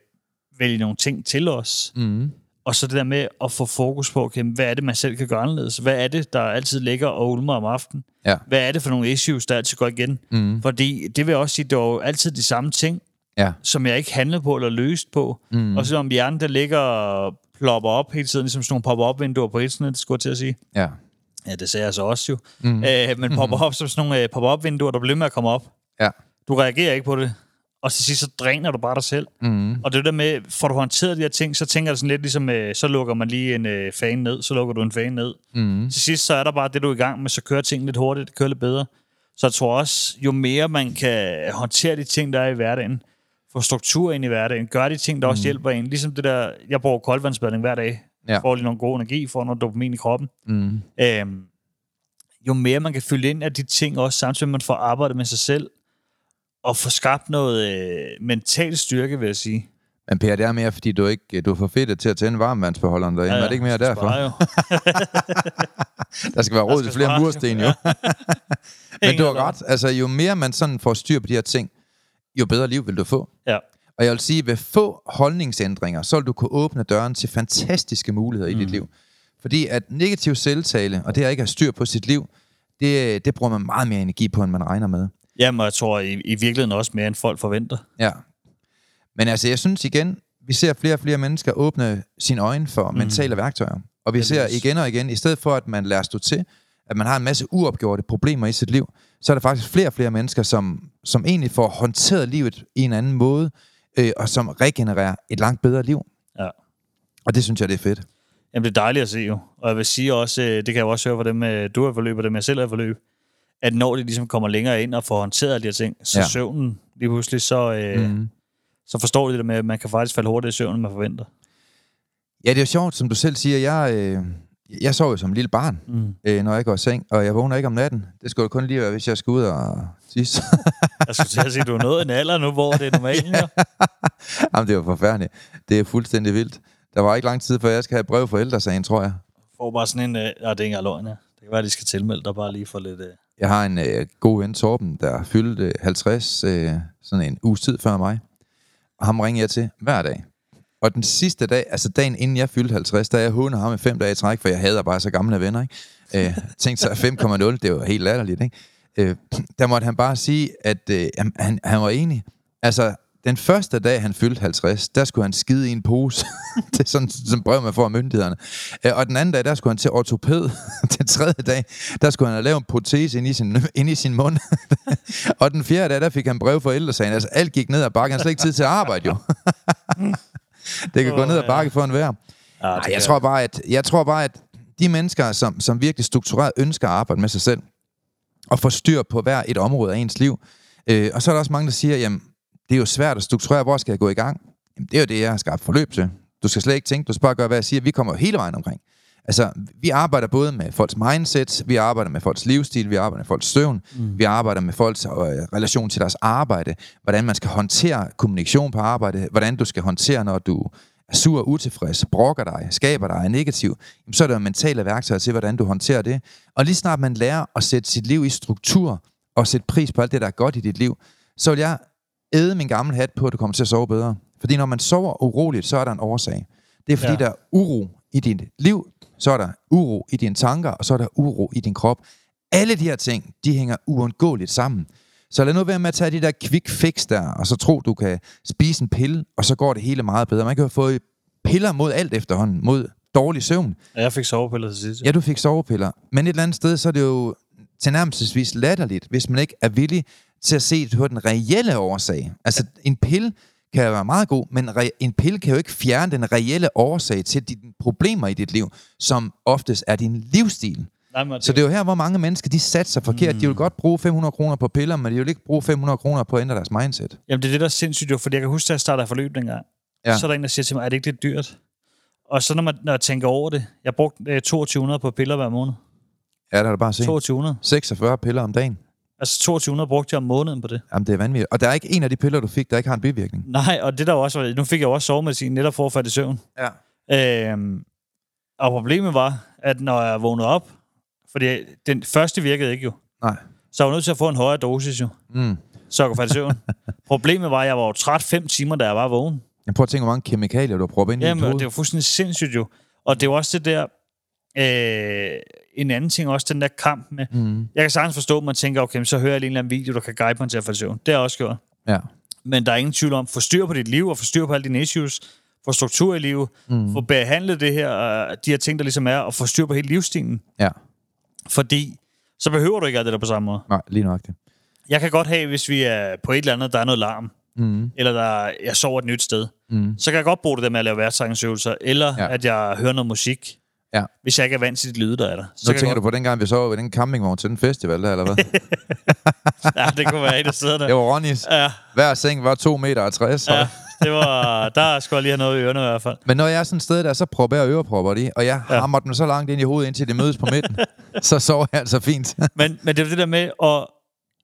vælge nogle ting til os. Mm. Og så det der med at få fokus på, okay, hvad er det, man selv kan gøre anderledes? Hvad er det, der altid ligger og ulmer om aftenen? Ja. Hvad er det for nogle issues, der altid går igen? Mm. Fordi det vil jeg også sige, det var jo altid de samme ting, Ja. som jeg ikke handlede på eller løst på. Mm. Og så om hjernen, der ligger og plopper op hele tiden, ligesom sådan nogle pop-up-vinduer på internet, skulle jeg til at sige. Ja. Ja, det sagde jeg så også jo. Mm. Øh, men popper op som sådan nogle øh, pop-up-vinduer, der bliver med at komme op. Ja. Du reagerer ikke på det. Og til sidst, så dræner du bare dig selv. Mm. Og det er der med, får du håndteret de her ting, så tænker jeg sådan lidt ligesom, øh, så lukker man lige en øh, fan ned, så lukker du en fan ned. Mm. Til sidst, så er der bare det, du er i gang med, så kører tingene lidt hurtigt, det kører lidt bedre. Så jeg tror også, jo mere man kan håndtere de ting, der er i hverdagen, få struktur ind i hverdagen, gøre de ting, der også hjælper en. Ligesom det der, jeg bruger koldvandsbadning hver dag, Ja. får lige noget god energi, får noget dopamin i kroppen. Mm. Øhm, jo mere man kan fylde ind af de ting også, samtidig man får arbejdet med sig selv, og få skabt noget øh, mental styrke, vil jeg sige. Men Per, det er mere, fordi du ikke du er for fedt til at tænde varmvandsbeholderen derinde. Ja, ja. Er det ikke mere derfor? spare jo. Der skal være råd til flere spares, mursten, jo. Men du har ret. Altså, jo mere man sådan får styr på de her ting, jo bedre liv vil du få. Ja. Og jeg vil sige, ved få holdningsændringer, så vil du kunne åbne døren til fantastiske muligheder mm. i dit liv. Fordi at negativ selvtale, og det at ikke have styr på sit liv, det, det bruger man meget mere energi på, end man regner med. Jamen, jeg tror i, i virkeligheden også mere, end folk forventer. Ja. Men altså, jeg synes igen, vi ser flere og flere mennesker åbne sine øjne for mm. mentale værktøjer. Og vi ser igen og igen, i stedet for at man lader stå til, at man har en masse uopgjorte problemer i sit liv, så er der faktisk flere og flere mennesker, som, som egentlig får håndteret livet i en anden måde, øh, og som regenererer et langt bedre liv. Ja. Og det synes jeg, det er fedt. Jamen, det er dejligt at se jo. Og jeg vil sige også, øh, det kan jeg også høre fra dem, øh, du har forløb, og dem jeg selv har forløb, at når de ligesom kommer længere ind og får håndteret de her ting, så Ja. søvnen lige pludselig, så, øh, mm. så forstår de det der med, at man kan faktisk falde hurtigt i søvn, end man forventer. Ja, det er jo sjovt, som du selv siger. Jeg, øh, jeg sov jo som lille barn, Mm. øh, når jeg går i seng, og jeg vågner ikke om natten. Det skulle jo kun lige være, hvis jeg skal ud og tisse. Jeg skulle til at sige, at du er nået en alder nu, hvor det er normalt. ja. Jamen, det var forfærdeligt. Det er fuldstændig vildt. Der var ikke lang tid, før jeg skal have brev fra ældresagen, tror jeg. Får bare sådan en... Øh, det er ikke engang løgn, ja. Det kan være, at de skal tilmelde dig bare lige for lidt... Øh. Jeg har en øh, god ven, Torben, der fyldte øh, 50 øh, sådan en uges tid før mig. Og ham ringer jeg til hver dag. Og den sidste dag, altså dagen inden jeg fyldte 50, der jeg hånede ham i fem dage i træk, for jeg hader bare så gamle venner, ikke? Øh, tænkte sig 5,0, det var helt latterligt, ikke? Øh, der måtte han bare sige, at øh, han, han var enig. Altså, den første dag, han fyldte 50, der skulle han skide i en pose. det er sådan, sådan brev, man får af myndighederne. Øh, og den anden dag, der skulle han til ortoped. den tredje dag, der skulle han have lavet en protese ind i sin, ind i sin mund. og den fjerde dag, der fik han brev fra ældresagen. Altså, alt gik ned ad bakke. Han slet ikke tid til at arbejde, jo. det kan gå Åh, ned ad bakke for en hver. Ja, Ej, jeg, tror bare, at, jeg tror bare, at de mennesker, som, som virkelig struktureret ønsker at arbejde med sig selv, og få styr på hver et område af ens liv. Øh, og så er der også mange, der siger, jamen, det er jo svært at strukturere, hvor skal jeg gå i gang? Jamen, det er jo det, jeg har skabt forløb til. Du skal slet ikke tænke, du skal bare gøre, hvad jeg siger. Vi kommer jo hele vejen omkring. Altså, vi arbejder både med folks mindset, vi arbejder med folks livsstil, vi arbejder med folks søvn, mm. vi arbejder med folks øh, relation til deres arbejde, hvordan man skal håndtere kommunikation på arbejde, hvordan du skal håndtere, når du er sur, utilfreds, brokker dig, skaber dig, er negativ, jamen, så er der jo mentale værktøjer til, hvordan du håndterer det. Og lige snart man lærer at sætte sit liv i struktur, og sætte pris på alt det, der er godt i dit liv, så vil jeg æde min gamle hat på, at du kommer til at sove bedre. Fordi når man sover uroligt, så er der en årsag. Det er fordi, ja. Der er uro i dit liv, så er der uro i dine tanker, og så er der uro i din krop. Alle de her ting, de hænger uundgåeligt sammen. Så lad nu være med at tage de der quick fix der, og så tro, du kan spise en pille, og så går det hele meget bedre. Man kan jo få piller mod alt efterhånden, mod dårlig søvn. Ja, jeg fik sovepiller til sidst. Ja, du fik sovepiller. Men et eller andet sted, så er det jo tilnærmelsesvis latterligt, hvis man ikke er villig til at se på den reelle årsag. Altså, en pille kan være meget god, men en pille kan jo ikke fjerne den reelle årsag til dine problemer i dit liv, som oftest er din livsstil. Nej, Så det er jo her, hvor mange mennesker, de satser forkert. Mm. De vil godt bruge 500 kroner på piller, men de vil ikke bruge 500 kroner på at ændre deres mindset. Jamen, det er det, der er sindssygt jo, fordi jeg kan huske, at jeg startede forløb dengang. Ja. Så er der en, der siger til mig, er det ikke lidt dyrt? Og så når, man, når jeg tænker over det, jeg brugte øh, 2200 på piller hver måned. Ja, der er det bare at se. 2200. 46 piller om dagen. Altså 2200 brugte jeg om måneden på det. Jamen, det er vanvittigt. Og der er ikke en af de piller, du fik, der ikke har en bivirkning. Nej, og det der også nu fik jeg jo også sovemedicin netop for at falde i søvn. Ja. Øhm, og problemet var, at når jeg vågnede op, fordi den første virkede ikke jo, Nej. så jeg var nødt til at få en højere dosis jo, Mm. så jeg kunne falde i søvn. problemet var, at jeg var jo træt fem timer, da jeg var vågen. Jeg prøver at tænke, hvor mange kemikalier, du har proppet ind i dit hoved. det var fuldstændig sindssygt jo. Og det var også det der, øh, en anden ting også, den der kamp med, Mm. jeg kan sagtens forstå, at man tænker, okay, så hører jeg lige en eller anden video, der kan guide mig til at falde søvn. Det har jeg også gjort. Ja. Men der er ingen tvivl om, få styr på dit liv, og få styr på alle dine issues, få struktur i livet, mm. få behandlet det her, øh, de her ting, der ligesom er, og få styr på hele livsstilen. Ja. Fordi så behøver du ikke alt det der på samme måde. Nej, lige nok det. Jeg kan godt have, hvis vi er på et eller andet, der er noget larm, Mm. eller der, jeg sover et nyt sted, Mm. så kan jeg godt bruge det der med at lave værtssangsøvelser, eller ja. at jeg hører noget musik, Ja. hvis jeg ikke er vant til de lyde, der er der. Så Så tænker jeg du på dengang, vi så ved den campingvogn til den festival der, eller hvad? ja, det kunne være et af stederne. det var Ronnys. Ja, Hver seng var 2 meter og 60. ja, det var, der skulle jeg lige have noget i ørerne i hvert fald. Men når jeg er sådan et sted der, så propper jeg ørepropper i, og jeg Ja. hammer dem så langt ind i hovedet, indtil det mødes på midten. så sover jeg altså fint. Men, men det er jo det der med at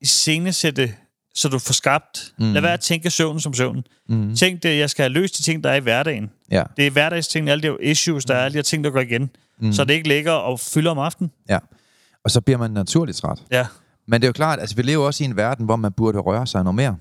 iscenesætte så du får skabt... Mm. Lad være at tænke søvn som søvn. Mm. Tænk det, jeg skal have løst de ting, der er i hverdagen. Ja. Det er hverdagsting, alle de issues, der er, alle de ting, der går igen. Mm. Så det ikke ligger og fylder om aftenen. ja. Og så bliver man naturligt træt. Ja. Men det er jo klart, altså vi lever også i en verden, hvor man burde røre sig noget mere.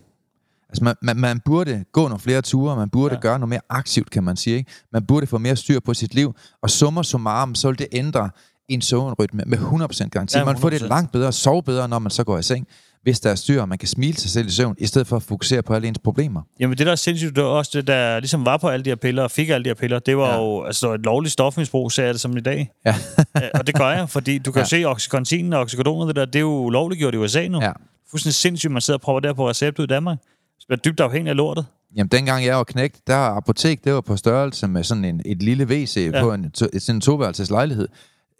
Altså man, man, man burde gå nogle flere ture, man burde Ja. gøre noget mere aktivt, kan man sige. Ikke? Man burde få mere styr på sit liv, og summer summarum, så vil det ændre en søvnrytme med 100% garanti. Ja, Ja, man får det 100%. langt bedre, sove bedre, når man så går i seng, hvis der er styr, og man kan smile sig selv i søvn, i stedet for at fokusere på alle ens problemer. Jamen det, der er sindssygt, det var også det, der ligesom var på alle de her piller, og fik alle de her piller, det var ja. Jo altså, et lovligt stofmisbrug, sagde jeg det som i dag. Ja. Og det gør jeg, fordi du kan ja. Se oxycontin og oxycodon, det der, det er jo lovliggjort i USA nu. Ja. Fuldstændig sindssygt, man sidder og prøver der på recept ud i Danmark. Så bliver dybt afhængig af lortet. Jamen, dengang jeg var knægt, der apotek, det var på størrelse med sådan en, et lille WC ja. på en, to, sådan en toværelses lejlighed.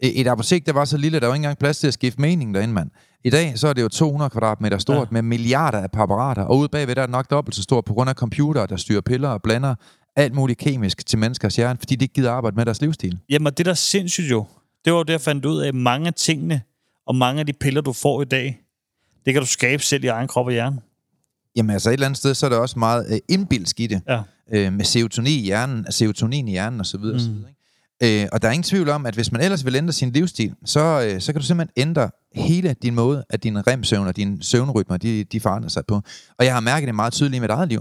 Et et apotek, der var så lille, der var ikke engang plads til at skifte mening derinde, mand. I dag, så er det jo 200 kvadratmeter stort, Ja. med milliarder af apparater, og ude bagved, der er det nok dobbelt så stort på grund af computere, der styrer piller og blander alt muligt kemisk til menneskers hjerne, fordi de ikke gider arbejde med deres livsstil. Jamen, og det der er sindssygt jo, det var jo det, jeg fandt ud af, at mange af tingene, og mange af de piller, du får i dag, det kan du skabe selv i egen krop og hjerne. Jamen altså et eller andet sted, så er der også meget øh, indbilsk i det. Ja. øh, med serotonin i hjernen, serotonin i hjernen og så videre. Mm. Øh, og der er ingen tvivl om, at hvis man ellers vil ændre sin livsstil, så, øh, så kan du simpelthen ændre hele din måde, at din remsøvn og dine søvnrytmer, de, de forandrer sig på. Og jeg har mærket det meget tydeligt i mit eget liv.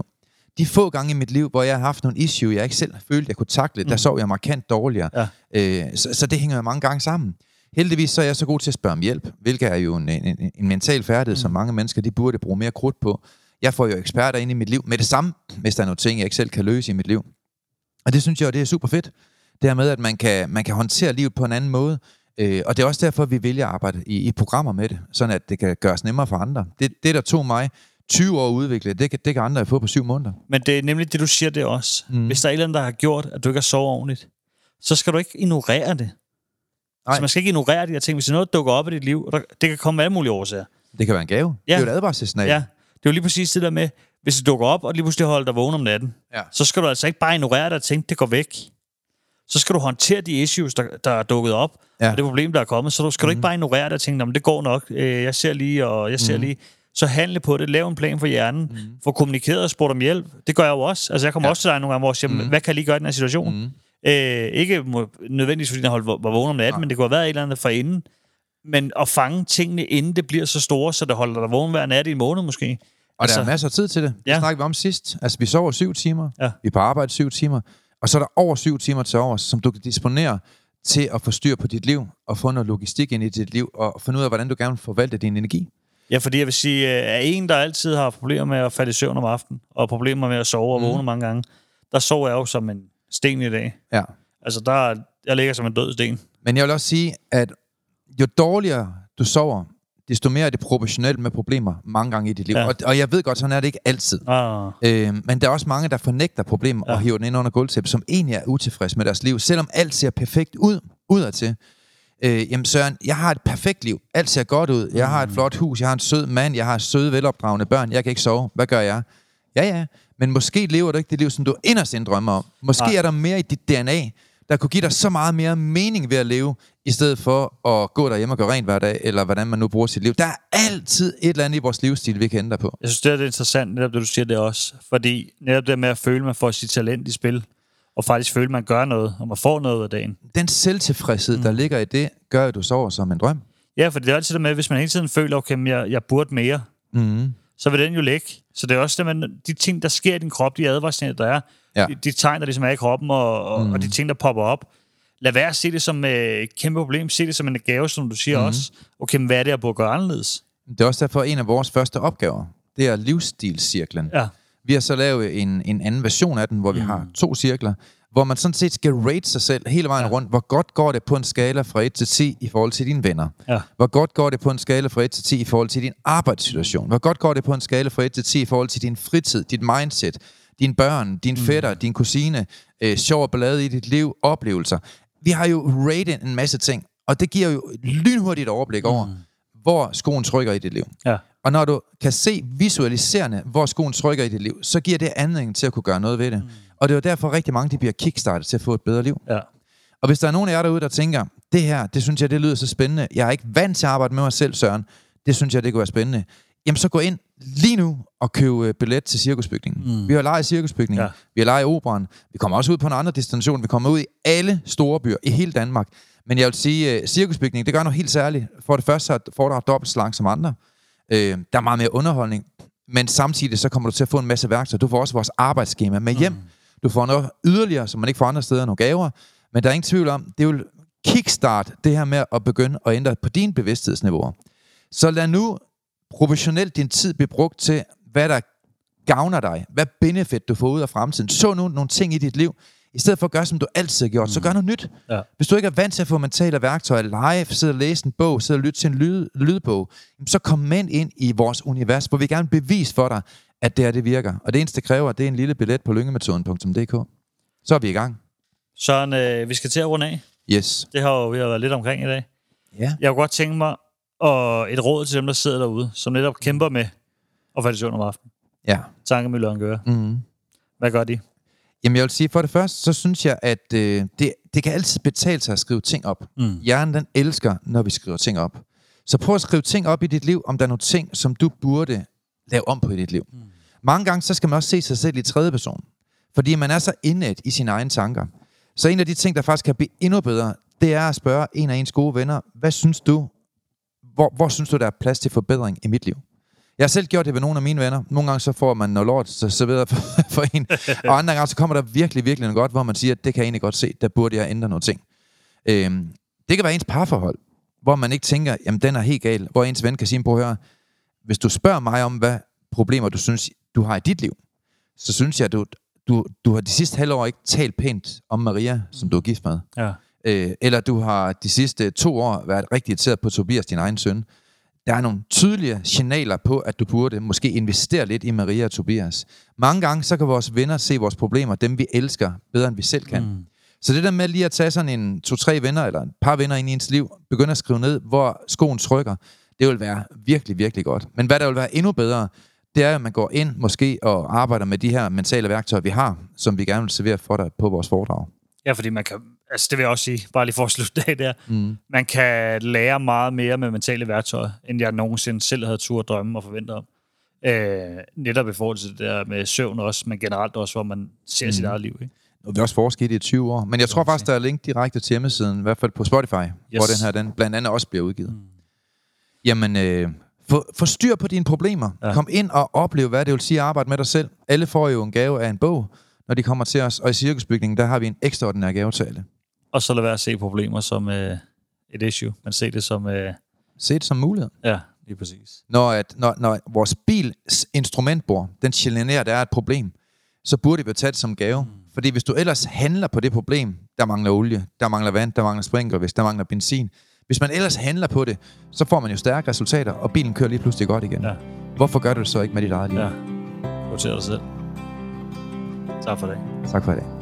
De få gange i mit liv, hvor jeg har haft nogle issue, jeg ikke selv følte, jeg kunne takle, mm. der sov jeg markant dårligere. Ja. Øh, så, så det hænger jo mange gange sammen. Heldigvis så er jeg så god til at spørge om hjælp, hvilket er jo en, en, en mental færdighed, mm. som mange mennesker de burde bruge mere krudt på. Jeg får jo eksperter ind i mit liv med det samme, hvis der er nogle ting, jeg ikke selv kan løse i mit liv. Og det synes jeg det er super fedt. Det her med, at man kan, man kan håndtere livet på en anden måde. Øh, og det er også derfor, vi vælger at arbejde i, i programmer med det, sådan at det kan gøres nemmere for andre. Det, det der tog mig 20 år at udvikle, det kan, det kan andre fået på syv måneder. Men det er nemlig det, du siger det også. Mm. Hvis der er et eller andet, der har gjort, at du ikke har sovet ordentligt, så skal du ikke ignorere det. Nej. Så man skal ikke ignorere de her ting. Hvis noget, dukker op i dit liv, og der, det kan komme af alle mulige årsager. Det kan være en gave. Ja. Det er jo et advarselssignal. Ja, det er jo lige præcis det der med, hvis det dukker op, og lige pludselig holder dig vågen om natten, Ja. så skal du altså ikke bare ignorere det og tænke, det går væk. Så skal du håndtere de issues, der, der er dukket op, ja. Og det problem, der er kommet. Så du skal mm. du ikke bare ignorere det og tænke, "Nå, men det går nok, øh, jeg ser lige, og jeg ser mm. lige. Så handle på det, lav en plan for hjernen, mm. få kommunikeret og spurgt om hjælp. Det gør jeg jo også. Altså, jeg kommer ja. Også til dig nogle gange, hvor jeg siger, mm. hvad kan jeg lige gøre i den her situation? Mm. Øh, ikke må, nødvendigvis, fordi jeg holdt, var vågen om natten, Nej. men det kunne have været et eller andet for inden. Men at fange tingene, inden det bliver så store, så det holder dig vågen hver nat i en måned måske. Og altså, der er masser af tid til det. Det Ja. snakkede vi om sidst. Altså, vi sover syv timer. Ja. Vi er på arbejde syv timer. Og så er der over syv timer til overs, som du kan disponere til at få styr på dit liv, og få noget logistik ind i dit liv, og finde ud af, hvordan du gerne vil forvalte din energi. Ja, fordi jeg vil sige, øh, at en, der altid har problemer med at falde i søvn om aftenen, og problemer med at sove og Mhm. vågne mange gange, der sover jeg jo som en sten i dag. Ja. Altså, der, jeg ligger som en død sten. Men jeg vil også sige, at jo dårligere du sover, desto mere er det proportionelt med problemer mange gange i dit liv. Ja. Og, og jeg ved godt, sådan er det ikke altid. Ah, Øh, men der er også mange, der fornægter problemer Ja. og hiver den ind under gulvtæppet, som egentlig er utilfredse med deres liv, selvom alt ser perfekt ud udadtil. Øh, jamen Søren, jeg har et perfekt liv. Alt ser godt ud. Jeg har et Mm. flot hus. Jeg har en sød mand. Jeg har søde, velopdragende børn. Jeg kan ikke sove. Hvad gør jeg? Ja, ja. Men måske lever du ikke det liv, som du inderst inde drømmer om. Måske Nej. er der mere i dit DNA, der kunne give dig så meget mere mening ved at leve, i stedet for at gå derhjemme og gøre rent hver dag, eller hvordan man nu bruger sit liv. Der er altid et eller andet i vores livsstil, vi kan ændre på. jeg synes, det er er interessant, netop det, du siger det også. Fordi netop det med at føle, at man får sit talent i spil, og faktisk føle, at man gør noget, og man får noget af dagen. Den selvtilfredshed, mm. der ligger i det, gør, at du sover som en drøm. Ja, for det er altid det med, at hvis man hele tiden føler, okay, jeg, jeg burde mere, Mm. så vil den jo ligge. Så det er også det, man, de ting, der sker i din krop, de advarsler, der er, Ja. de, de tegn, der ligesom er i kroppen, og, og, mm. og de ting, der popper op. Lad være at se det som øh, et kæmpe problem. Se det som en gave, som du siger mm. også. Okay, men hvad er det, jeg burde gøre anderledes? Det er også derfor en af vores første opgaver, det er livsstilscirklen. Ja. Vi har så lavet en, en anden version af den, hvor vi Mm. har to cirkler, hvor man sådan set skal rate sig selv hele vejen Ja. ja. rundt. Hvor godt går det på en skala fra 1 til 10 i forhold til dine venner? Ja. Hvor godt går det på en skala fra 1 til 10 i forhold til din arbejdssituation? Hvor godt går det på en skala fra 1 til 10 i forhold til din fritid, dit mindset, dine børn, din fætter, din kusine, øh, sjov og ballade i dit liv, oplevelser? Vi har jo rated en masse ting, og det giver jo et lynhurtigt overblik over, hvor skoen trykker i dit liv. Ja. Og når du kan se visualiserende, hvor skoen trykker i dit liv, så giver det anledning til at kunne gøre noget ved det. Mm. Og det er jo derfor rigtig mange, de bliver kickstartet til at få et bedre liv. Ja. Og hvis der er nogen af jer derude, der tænker, det her, det synes jeg, det lyder så spændende. Jeg er ikke vant til at arbejde med mig selv, Søren. Det synes jeg, det kunne være spændende. Jamen så gå ind lige nu og køb øh, billet til cirkusbygningen. Mm. Vi har lejet cirkusbygningen, Ja. vi har lejet operan, vi kommer også ud på en anden destination, vi kommer ud i alle store byer i hele Danmark. Men jeg vil sige, øh, cirkusbygningen, det gør noget helt særligt. For det første så får du dobbelt så langt som andre. Øh, der er meget mere underholdning, men samtidig så kommer du til at få en masse værktøjer. Du får også vores arbejdsskema med hjem. Mm. Du får noget yderligere, som man ikke får andre steder, nogle gaver. Men der er ingen tvivl om, det vil kickstart det her med at begynde at ændre på dine bevidsthedsniveauer. Så lad nu professionelt din tid blive brugt til, hvad der gavner dig, hvad benefit du får ud af fremtiden. Så nu nogle ting i dit liv, i stedet for at gøre, som du altid har gjort, så gør noget nyt. Ja. Hvis du ikke er vant til at få mentale værktøjer live, sidde og læse en bog, sidde og lytte til en lyd, lydbog, så kom med ind i vores univers, hvor vi gerne vil bevise for dig, at det her det virker. Og det eneste, det kræver, det er en lille billet på lyngemetoden.dk. Så er vi i gang. Søren, øh, vi skal til at runde af. Yes. Det har jo vi har været lidt omkring i dag. Ja. Jeg kunne godt tænke mig og et råd til dem, der sidder derude, som netop kæmper med at falde i søvn om aftenen. Ja. Tankemøller og gøre. Mm. Hvad gør de? Jamen jeg vil sige, for det første, så synes jeg, at øh, det, det kan altid betale sig at skrive ting op. Mm. Hjernen den elsker, når vi skriver ting op. Så prøv at skrive ting op i dit liv, om der er nogle ting, som du burde lave om på i dit liv. Mm. Mange gange, så skal man også se sig selv i tredje person. Fordi man er så indet i sine egne tanker. Så en af de ting, der faktisk kan blive endnu bedre, det er at spørge en af ens gode venner, hvad synes du, hvor, hvor synes du, der er plads til forbedring i mit liv? Jeg har selv gjort det ved nogle af mine venner. Nogle gange så får man noget lort så så videre for, for en. Og andre gange så kommer der virkelig, virkelig noget godt, hvor man siger, at det kan jeg egentlig godt se, der burde jeg ændre nogle ting. Øhm, det kan være ens parforhold, hvor man ikke tænker, jamen den er helt gal. Hvor ens ven kan sige, prøv at høre, hvis du spørger mig om, hvad problemer du synes, du har i dit liv, så synes jeg, du, du, du har de sidste halvår ikke talt pænt om Maria, som du er gift med. Ja. Øh, eller du har de sidste to år været rigtig irriteret på Tobias, din egen søn. Der er nogle tydelige signaler på, at du burde måske investere lidt i Maria og Tobias. Mange gange, så kan vores venner se vores problemer, dem vi elsker, bedre end vi selv kan. Mm. Så det der med lige at tage sådan en to-tre venner, eller et par venner ind i ens liv, begynde at skrive ned, hvor skoen trykker, det vil være virkelig, virkelig godt. Men hvad der vil være endnu bedre, det er, at man går ind måske og arbejder med de her mentale værktøjer, vi har, som vi gerne vil servere for dig på vores foredrag. Ja, fordi man kan, altså det vil jeg også sige, bare lige for at slutte af der, mm. man kan lære meget mere med mentale værktøjer, end jeg nogensinde selv havde tur drømme og forvente om. Øh, netop i forhold til det der med søvn også, men generelt også, hvor man ser mm. sit eget liv. Ikke? Nu har vi også forsket i det i 20 år. Men jeg tror faktisk, der er link direkte til hjemmesiden, i hvert fald på Spotify, yes. hvor den her den blandt andet også bliver udgivet. Mm. Jamen, øh, få, få styr på dine problemer. Ja. Kom ind og oplev, hvad det vil sige at arbejde med dig selv. Alle får jo en gave af en bog, når de kommer til os. Og i cirkusbygningen, der har vi en ekstraordinær gave til alle. Og så lad være at se problemer som øh, et issue, men se det som... Øh, Se det som mulighed. ja, lige præcis. Når, at, når, når vores bils instrumentbord, den genererer, der er et problem, så burde vi tage det som gave. Mm. Fordi hvis du ellers handler på det problem, der mangler olie, der mangler vand, der mangler sprinkler, hvis der mangler benzin. Hvis man ellers handler på det, så får man jo stærke resultater, og bilen kører lige pludselig godt igen. Ja. Hvorfor gør du det så ikke med dit eget liv? Ja. Prioriter dig selv. Tak for det. Tak for dag.